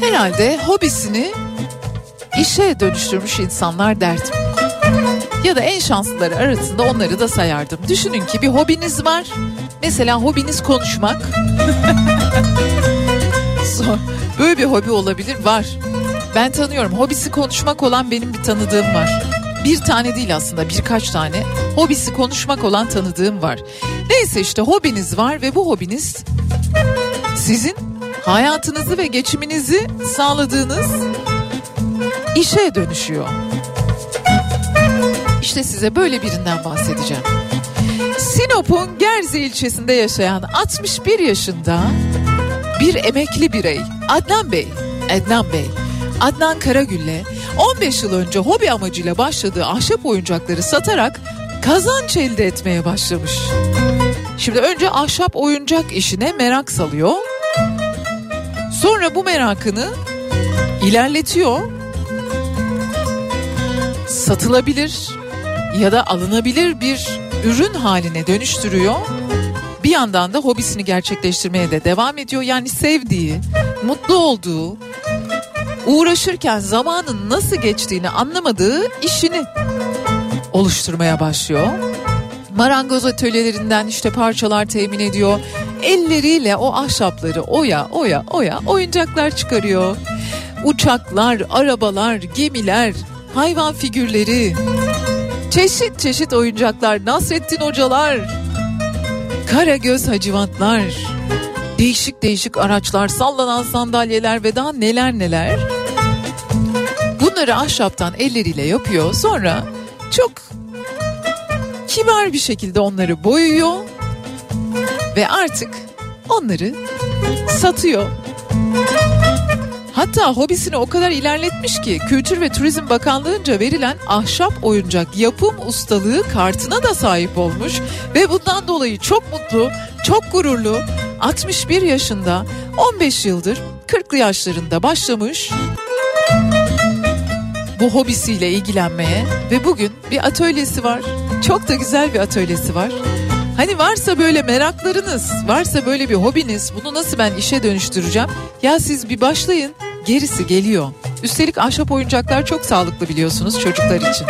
herhalde hobisini işe dönüştürmüş insanlar derdim. Ya da en şanslıları arasında onları da sayardım. Düşünün ki bir hobiniz var. Mesela hobiniz konuşmak. [LAUGHS] Böyle bir hobi olabilir var. Ben tanıyorum. Hobisi konuşmak olan benim bir tanıdığım var. Bir tane değil aslında birkaç tane. Hobisi konuşmak olan tanıdığım var. Neyse işte hobiniz var ve bu hobiniz sizin hayatınızı ve geçiminizi sağladığınız işe dönüşüyor. İşte size böyle birinden bahsedeceğim. Sinop'un Gerze ilçesinde yaşayan 61 yaşında bir emekli birey Adnan Bey. Adnan Bey. Adnan Karagül'le 15 yıl önce hobi amacıyla başladığı ahşap oyuncakları satarak kazanç elde etmeye başlamış. Şimdi önce ahşap oyuncak işine merak salıyor. Sonra bu merakını ilerletiyor. Satılabilir ya da alınabilir bir ürün haline dönüştürüyor. Bir yandan da hobisini gerçekleştirmeye de devam ediyor. Yani sevdiği, mutlu olduğu, uğraşırken zamanın nasıl geçtiğini anlamadığı işini oluşturmaya başlıyor. Marangoz atölyelerinden işte parçalar temin ediyor. Elleriyle o ahşapları oya oya oya oyuncaklar çıkarıyor. Uçaklar, arabalar, gemiler, hayvan figürleri, çeşit çeşit oyuncaklar, Nasrettin hocalar, Karagöz hacivantlar, değişik değişik araçlar, sallanan sandalyeler ve daha neler neler. Bunları ahşaptan elleriyle yapıyor. Sonra çok kibar bir şekilde onları boyuyor ve artık onları satıyor. Hatta hobisini o kadar ilerletmiş ki Kültür ve Turizm Bakanlığı'nca verilen ahşap oyuncak yapım ustalığı kartına da sahip olmuş ve bundan dolayı çok mutlu, çok gururlu. 61 yaşında, 15 yıldır 40'lı yaşlarında başlamış bu hobisiyle ilgilenmeye ve bugün bir atölyesi var. Çok da güzel bir atölyesi var. Hani varsa böyle meraklarınız, varsa böyle bir hobiniz, bunu nasıl ben işe dönüştüreceğim? Ya siz bir başlayın, gerisi geliyor. Üstelik ahşap oyuncaklar çok sağlıklı biliyorsunuz çocuklar için.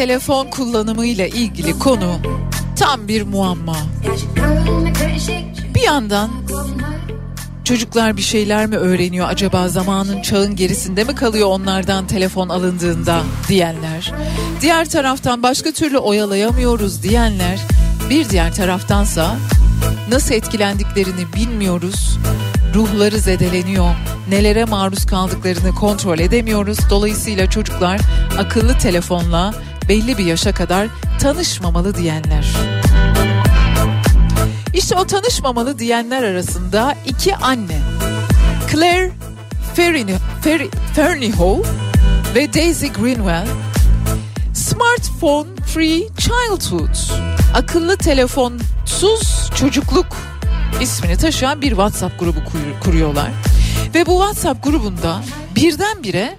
Telefon kullanımıyla ilgili konu tam bir muamma. Bir yandan çocuklar bir şeyler mi öğreniyor acaba zamanın çağın gerisinde mi kalıyor onlardan telefon alındığında diyenler. Diğer taraftan başka türlü oyalayamıyoruz diyenler. Bir diğer taraftansa nasıl etkilendiklerini bilmiyoruz. Ruhları zedeleniyor. Nelere maruz kaldıklarını kontrol edemiyoruz. Dolayısıyla çocuklar akıllı telefonla belli bir yaşa kadar tanışmamalı diyenler. İşte o tanışmamalı diyenler arasında iki anne. Claire Fernyhough ve Daisy Greenwell Smartphone Free Childhood akıllı telefonsuz çocukluk ismini taşıyan bir WhatsApp grubu kuruyorlar. Ve bu WhatsApp grubunda birdenbire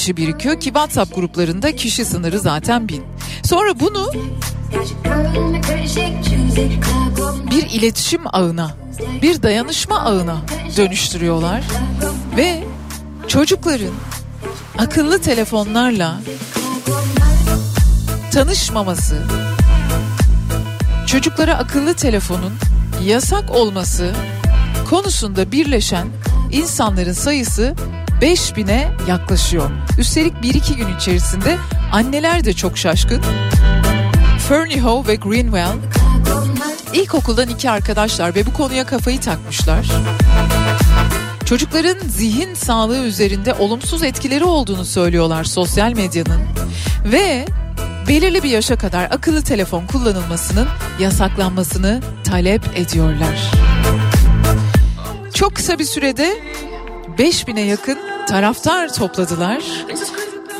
kişi birikiyor ki WhatsApp gruplarında kişi sınırı zaten bin. Sonra bunu bir iletişim ağına, bir dayanışma ağına dönüştürüyorlar ve çocukların akıllı telefonlarla tanışmaması, çocuklara akıllı telefonun yasak olması konusunda birleşen insanların sayısı 5000'e yaklaşıyor. Üstelik 1-2 gün içerisinde anneler de çok şaşkın. Fernie ve Greenwell ilkokuldan iki arkadaşlar ve bu konuya kafayı takmışlar. Çocukların zihin sağlığı üzerinde olumsuz etkileri olduğunu söylüyorlar sosyal medyanın ve belirli bir yaşa kadar akıllı telefon kullanılmasının yasaklanmasını talep ediyorlar. Çok kısa bir sürede 5000'e yakın taraftar topladılar.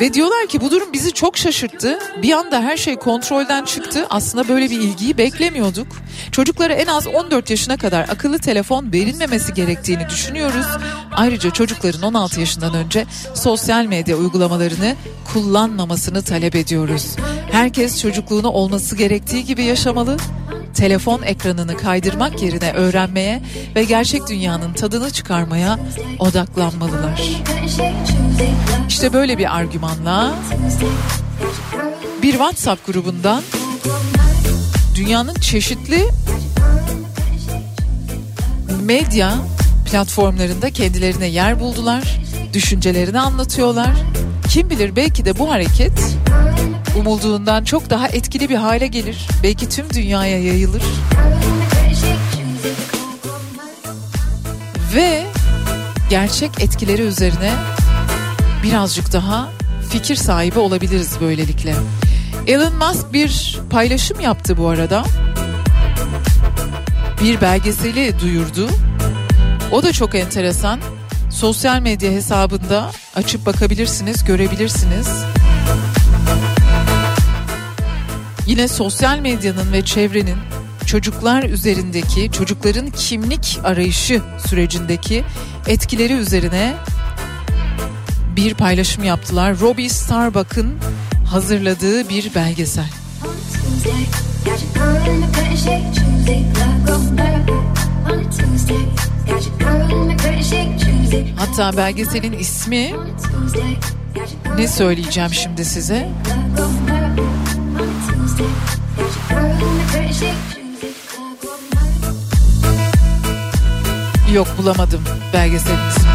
Ve diyorlar ki bu durum bizi çok şaşırttı. Bir anda her şey kontrolden çıktı. Aslında böyle bir ilgiyi beklemiyorduk. Çocuklara en az 14 yaşına kadar akıllı telefon verilmemesi gerektiğini düşünüyoruz. Ayrıca çocukların 16 yaşından önce sosyal medya uygulamalarını kullanmamasını talep ediyoruz. Herkes çocukluğunu olması gerektiği gibi yaşamalı telefon ekranını kaydırmak yerine öğrenmeye ve gerçek dünyanın tadını çıkarmaya odaklanmalılar. İşte böyle bir argümanla bir WhatsApp grubundan dünyanın çeşitli medya platformlarında kendilerine yer buldular, düşüncelerini anlatıyorlar. Kim bilir belki de bu hareket umulduğundan çok daha etkili bir hale gelir. Belki tüm dünyaya yayılır. Ve gerçek etkileri üzerine birazcık daha fikir sahibi olabiliriz böylelikle. Elon Musk bir paylaşım yaptı bu arada. Bir belgeseli duyurdu. O da çok enteresan. Sosyal medya hesabında açıp bakabilirsiniz, görebilirsiniz. Yine sosyal medyanın ve çevrenin çocuklar üzerindeki, çocukların kimlik arayışı sürecindeki etkileri üzerine bir paylaşım yaptılar. Robbie Starbuck'ın hazırladığı bir belgesel. Hatta belgeselin ismi ne söyleyeceğim şimdi size? Yok bulamadım belgeselin ismini.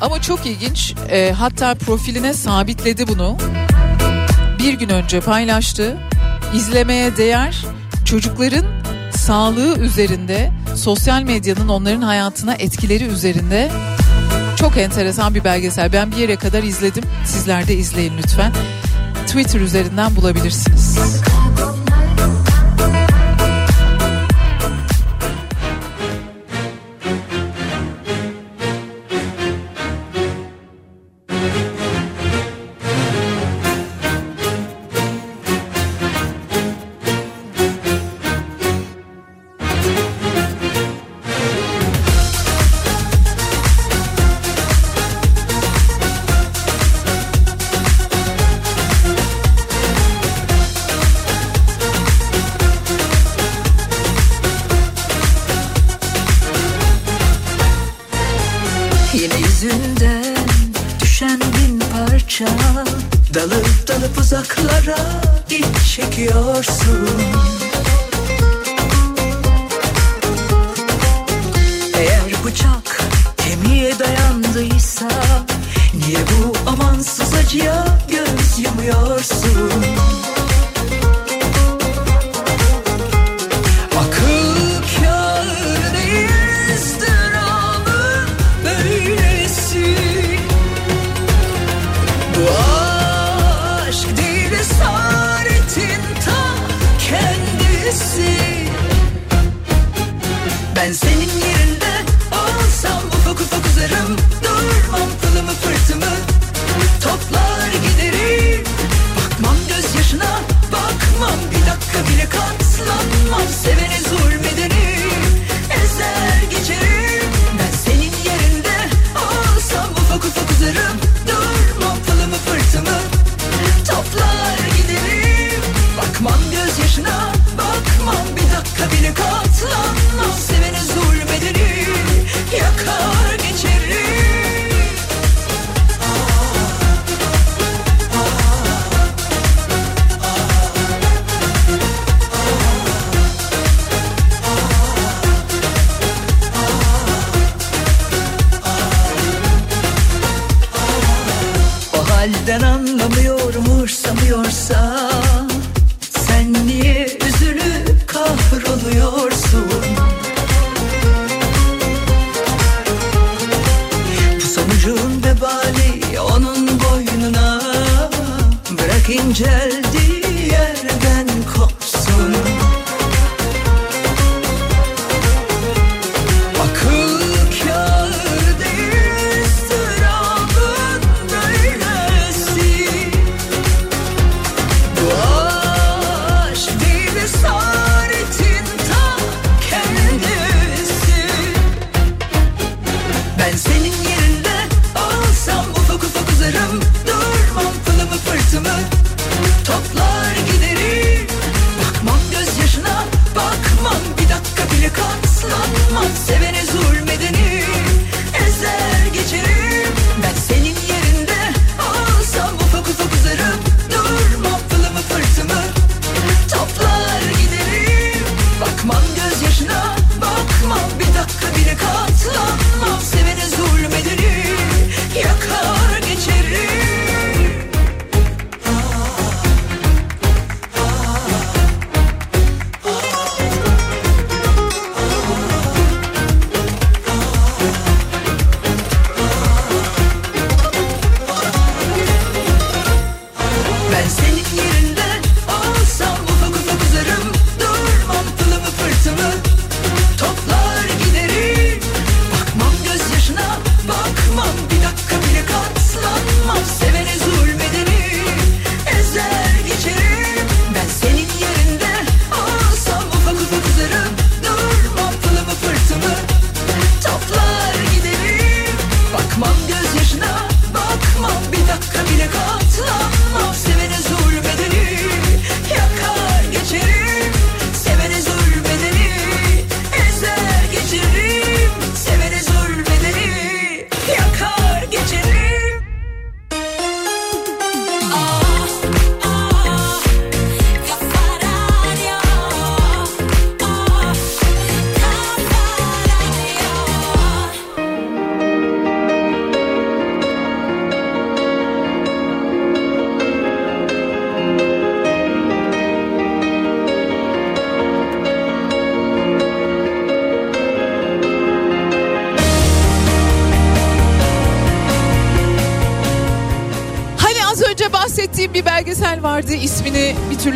Ama çok ilginç. E, hatta profiline sabitledi bunu. Bir gün önce paylaştı. İzlemeye değer çocukların sağlığı üzerinde sosyal medyanın onların hayatına etkileri üzerinde çok enteresan bir belgesel. Ben bir yere kadar izledim. Sizler de izleyin lütfen. Twitter üzerinden bulabilirsiniz.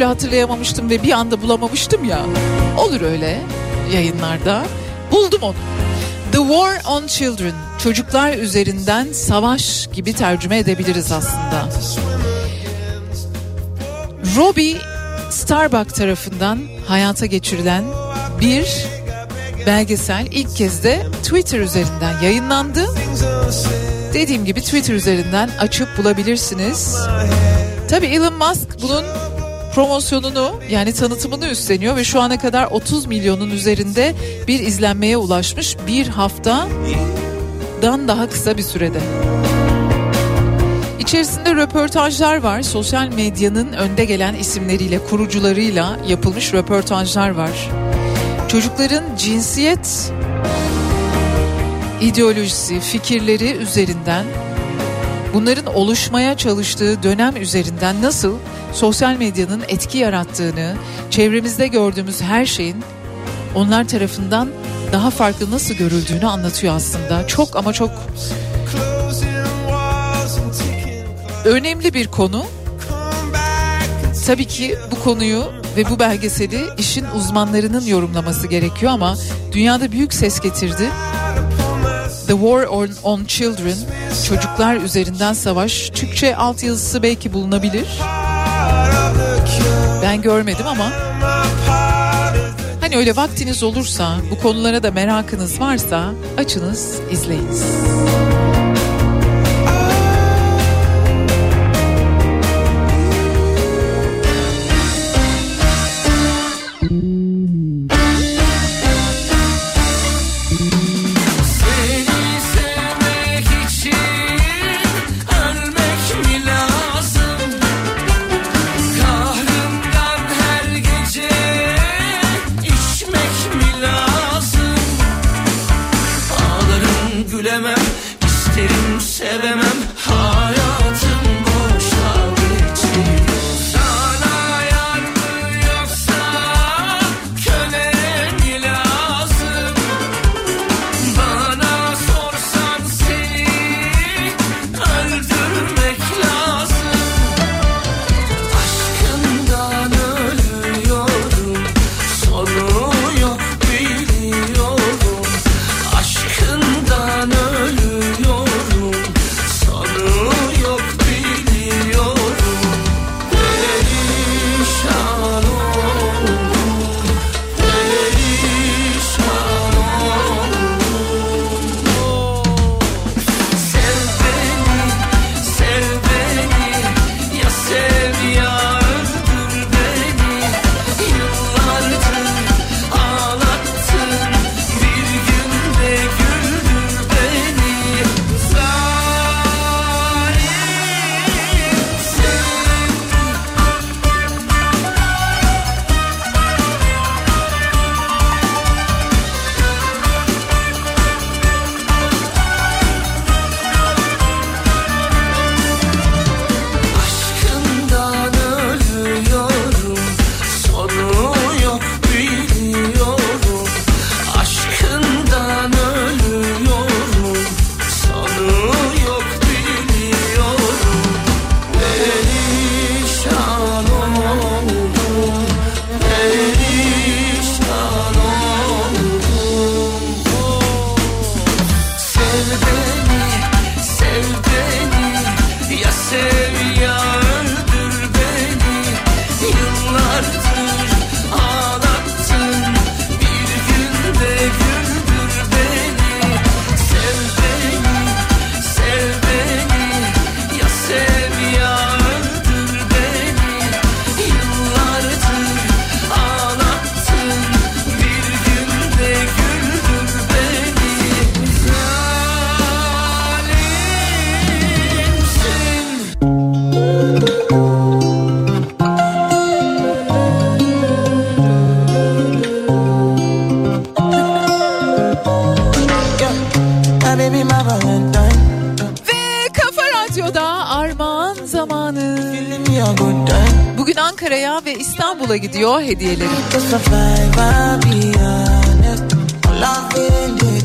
türlü hatırlayamamıştım ve bir anda bulamamıştım ya. Olur öyle yayınlarda. Buldum onu. The War on Children. Çocuklar üzerinden savaş gibi tercüme edebiliriz aslında. Robbie Starbuck tarafından hayata geçirilen bir belgesel ilk kez de Twitter üzerinden yayınlandı. Dediğim gibi Twitter üzerinden açıp bulabilirsiniz. Tabi Elon Musk bunun promosyonunu yani tanıtımını üstleniyor ve şu ana kadar 30 milyonun üzerinde bir izlenmeye ulaşmış bir haftadan daha kısa bir sürede. İçerisinde röportajlar var. Sosyal medyanın önde gelen isimleriyle, kurucularıyla yapılmış röportajlar var. Çocukların cinsiyet ideolojisi, fikirleri üzerinden bunların oluşmaya çalıştığı dönem üzerinden nasıl sosyal medyanın etki yarattığını, çevremizde gördüğümüz her şeyin onlar tarafından daha farklı nasıl görüldüğünü anlatıyor aslında. Çok ama çok önemli bir konu. Tabii ki bu konuyu ve bu belgeseli işin uzmanlarının yorumlaması gerekiyor ama dünyada büyük ses getirdi. The War on, on Children, çocuklar üzerinden savaş. Türkçe altyazısı belki bulunabilir. Ben görmedim ama hani öyle vaktiniz olursa, bu konulara da merakınız varsa açınız, izleyiniz.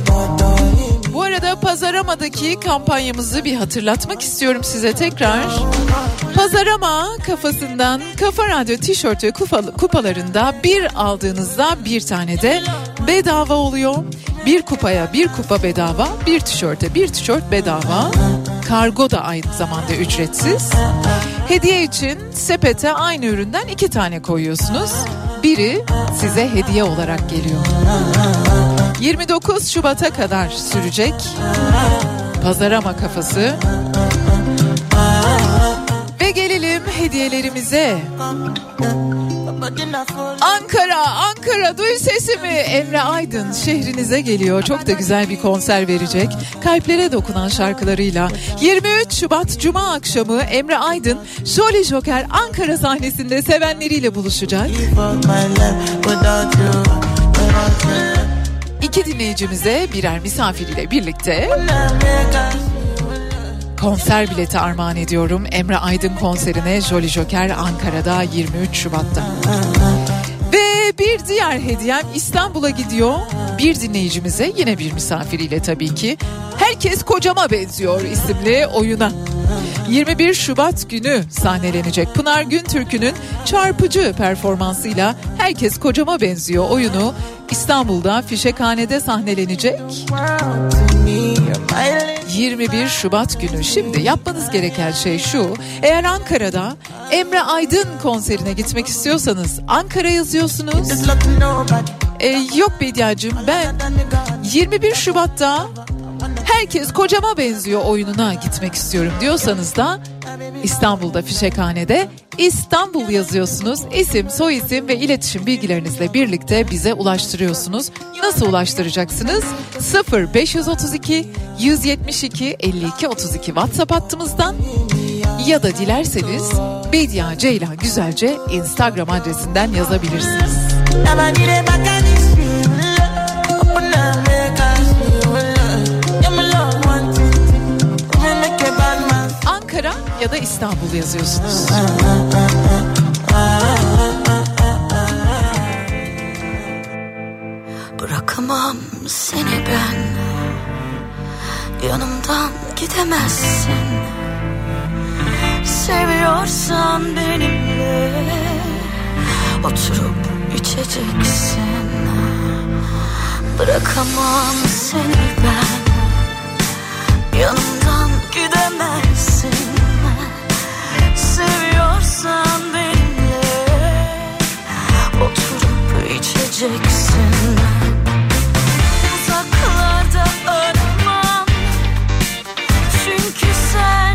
Thought of Bu arada Pazarama'daki kampanyamızı bir hatırlatmak istiyorum size tekrar. Pazarama kafasından Kafa Radyo tişört ve kupa- kupalarında bir aldığınızda bir tane de bedava oluyor. Bir kupaya bir kupa bedava, bir tişörte bir tişört bedava. Kargo da aynı zamanda ücretsiz. Hediye için sepete aynı üründen iki tane koyuyorsunuz. Biri size hediye olarak geliyor. 29 Şubat'a kadar sürecek pazarama kafası. Ve gelelim hediye hediyelerimize. Ankara, Ankara duy sesimi. Emre Aydın şehrinize geliyor. Çok da güzel bir konser verecek. Kalplere dokunan şarkılarıyla. 23 Şubat Cuma akşamı Emre Aydın Jolly Joker Ankara sahnesinde sevenleriyle buluşacak. İki dinleyicimize birer misafir ile birlikte konser bileti armağan ediyorum. Emre Aydın konserine Jolly Joker Ankara'da 23 Şubat'ta. Ve bir diğer hediyem İstanbul'a gidiyor. Bir dinleyicimize yine bir misafiriyle tabii ki. Herkes kocama benziyor isimli oyuna. 21 Şubat günü sahnelenecek Pınar Güntürk'ünün çarpıcı performansıyla Herkes Kocama Benziyor oyunu İstanbul'da Fişekhane'de sahnelenecek. 21 Şubat günü. Şimdi yapmanız gereken şey şu. Eğer Ankara'da Emre Aydın konserine gitmek istiyorsanız Ankara yazıyorsunuz. Ee, yok Bediacığım ben 21 Şubat'ta herkes kocama benziyor oyununa gitmek istiyorum diyorsanız da İstanbul'da Fişekhane'de İstanbul yazıyorsunuz. İsim, soyisim ve iletişim bilgilerinizle birlikte bize ulaştırıyorsunuz. Nasıl ulaştıracaksınız? 0 532 172 52 32 WhatsApp hattımızdan ya da dilerseniz Bedia Ceyla Güzelce Instagram adresinden yazabilirsiniz. Ya da İstanbul yazıyorsunuz. Bırakamam seni ben. Yanımdan gidemezsin. Seviyorsan benimle Oturup içeceksin. Bırakamam seni ben. Yanımdan Seviyorsan benimle Oturup içeceksin. Uzaklarda aramam Çünkü sen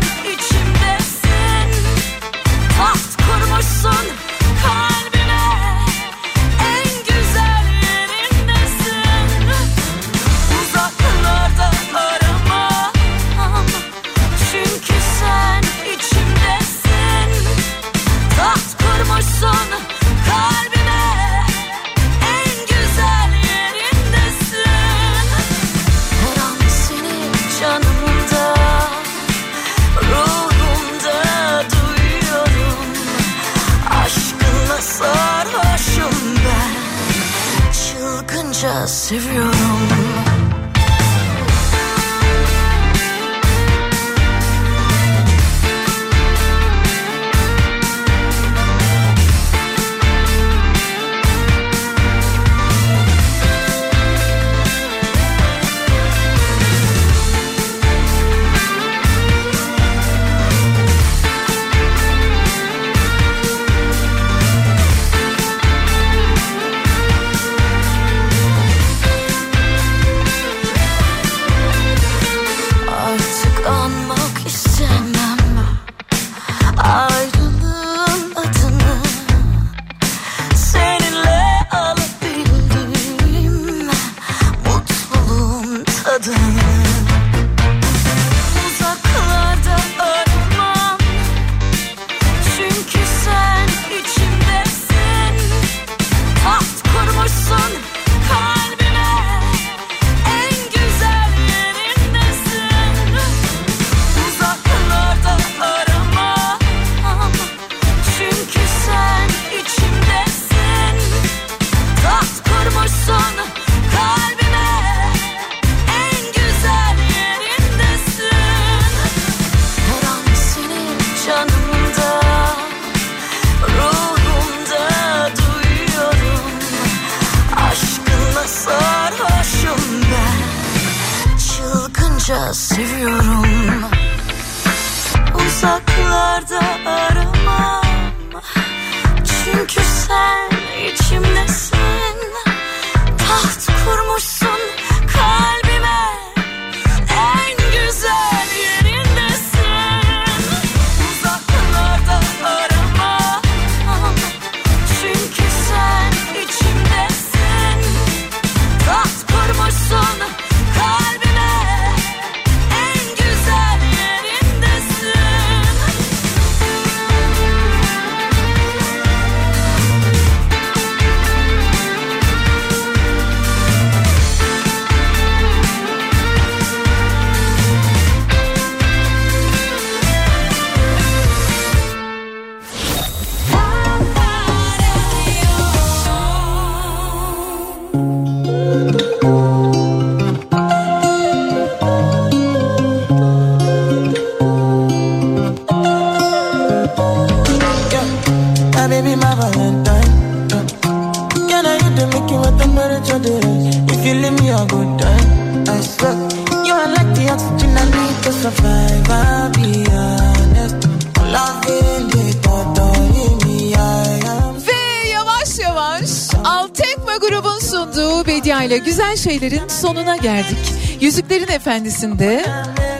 geldik. Yüzüklerin Efendisi'nde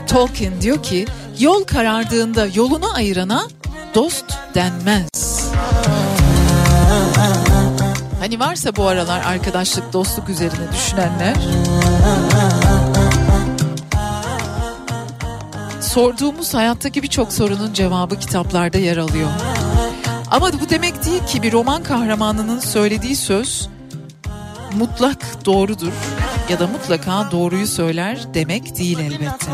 Tolkien diyor ki yol karardığında yolunu ayırana dost denmez. Hani varsa bu aralar arkadaşlık dostluk üzerine düşünenler sorduğumuz hayattaki birçok sorunun cevabı kitaplarda yer alıyor. Ama bu demek değil ki bir roman kahramanının söylediği söz mutlak doğrudur ya da mutlaka doğruyu söyler demek değil elbette.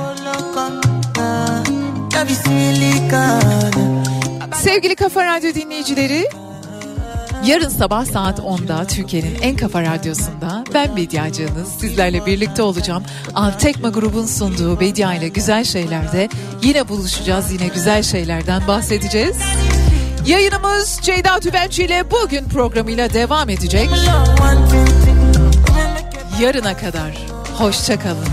Sevgili Kafa Radyo dinleyicileri, yarın sabah saat 10'da Türkiye'nin en kafa radyosunda ben Bediacığınız sizlerle birlikte olacağım. Altekma grubun sunduğu Bedia ile güzel şeylerde yine buluşacağız, yine güzel şeylerden bahsedeceğiz. Yayınımız Ceyda Tübenci ile bugün programıyla devam edecek. Yarına kadar hoşça kalın.